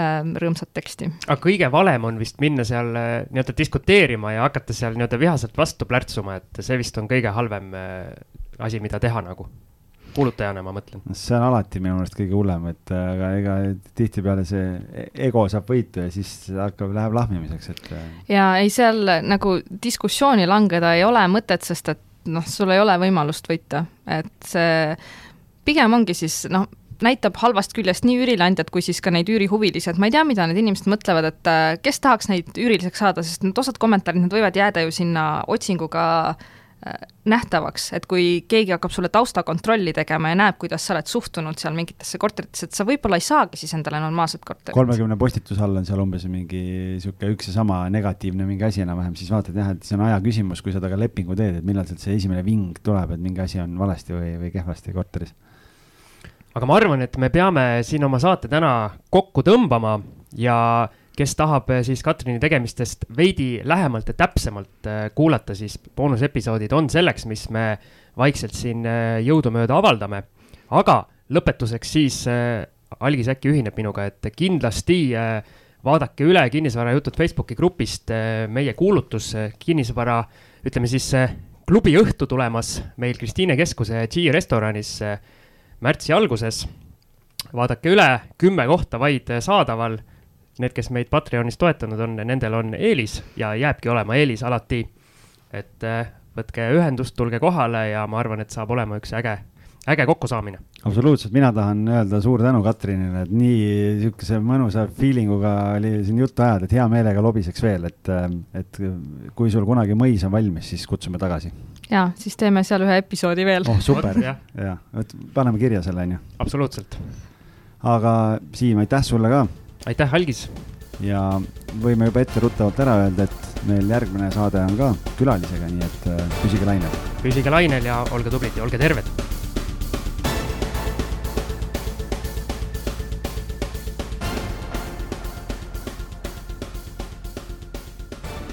ähm, rõõmsat teksti. aga kõige valem on vist minna seal äh, nii-öelda diskuteerima ja hakata seal nii-öelda vihaselt vastu plärtsuma, et see vist on kõige halvem äh, asi, mida teha nagu kuulutajana ma mõtlen. see on alati minu meelest kõige hullem, et äh, aga ega tihtipeale see ego saab võitu ja siis hakkab, läheb lahmimiseks, et. Ja ei, seal nagu diskussiooni langeda ei ole mõtet, sest et noh, sul ei ole võimalust võita, et see pigem ongi siis noh, näitab halvast küljest nii üürileandjat kui siis ka neid üürihuvilisi, et ma ei tea, mida need inimesed mõtlevad, et äh, kes tahaks neid üüriliseks saada, sest need osad kommentaarid, need võivad jääda ju sinna otsinguga äh, nähtavaks, et kui keegi hakkab sulle taustakontrolli tegema ja näeb, kuidas sa oled suhtunud seal mingitesse korteritesse, et sa võib-olla ei saagi siis endale normaalset korterit. kolmekümne postituse all on seal umbes mingi niisugune üks ja sama negatiivne mingi asi enam-vähem, siis vaatad jah, et see on aja küsimus, kui sa temaga lepingu teed, et millal sealt see esimene ving tuleb, et mingi asi on valesti või, või kehvasti korteris aga ma arvan, et me peame siin oma saate täna kokku tõmbama ja kes tahab eh, siis Katrini tegemistest veidi lähemalt ja täpsemalt eh, kuulata, siis boonusepisoodid on selleks, mis me vaikselt siin eh, jõudumööda avaldame. aga lõpetuseks siis Algis äkki ühineb minuga, et kindlasti vaadake üle kinnisvarajutud Facebooki grupist meie kuulutus kinnisvara, ütleme siis klubi õhtu tulemas meil Kristiine keskuse G restoranis märtsi alguses. vaadake üle, kümme kohta vaid saadaval. Need, kes meid Patreonis toetanud on, nendel on eelis ja jääbki olema eelis alati. et äh, võtke ühendust, tulge kohale ja ma arvan, et saab olema üks äge, äge kokkusaamine. absoluutselt, mina tahan öelda suur tänu Katrinile, et nii niisuguse mõnusa feeling uga oli siin juttu ajada, et hea meelega lobiseks veel, et, äh, et kui sul kunagi mõis on valmis, siis kutsume tagasi ja siis teeme seal ühe episoodi veel. oh super, ja, vot paneme kirja selle, onju. absoluutselt. aga Siim, aitäh sulle ka. aitäh, Algis. ja võime juba etteruttavalt ära öelda, et meil järgmine saade on ka külalisega, nii et äh, püsige lainel. püsige lainel ja olge tublid ja olge terved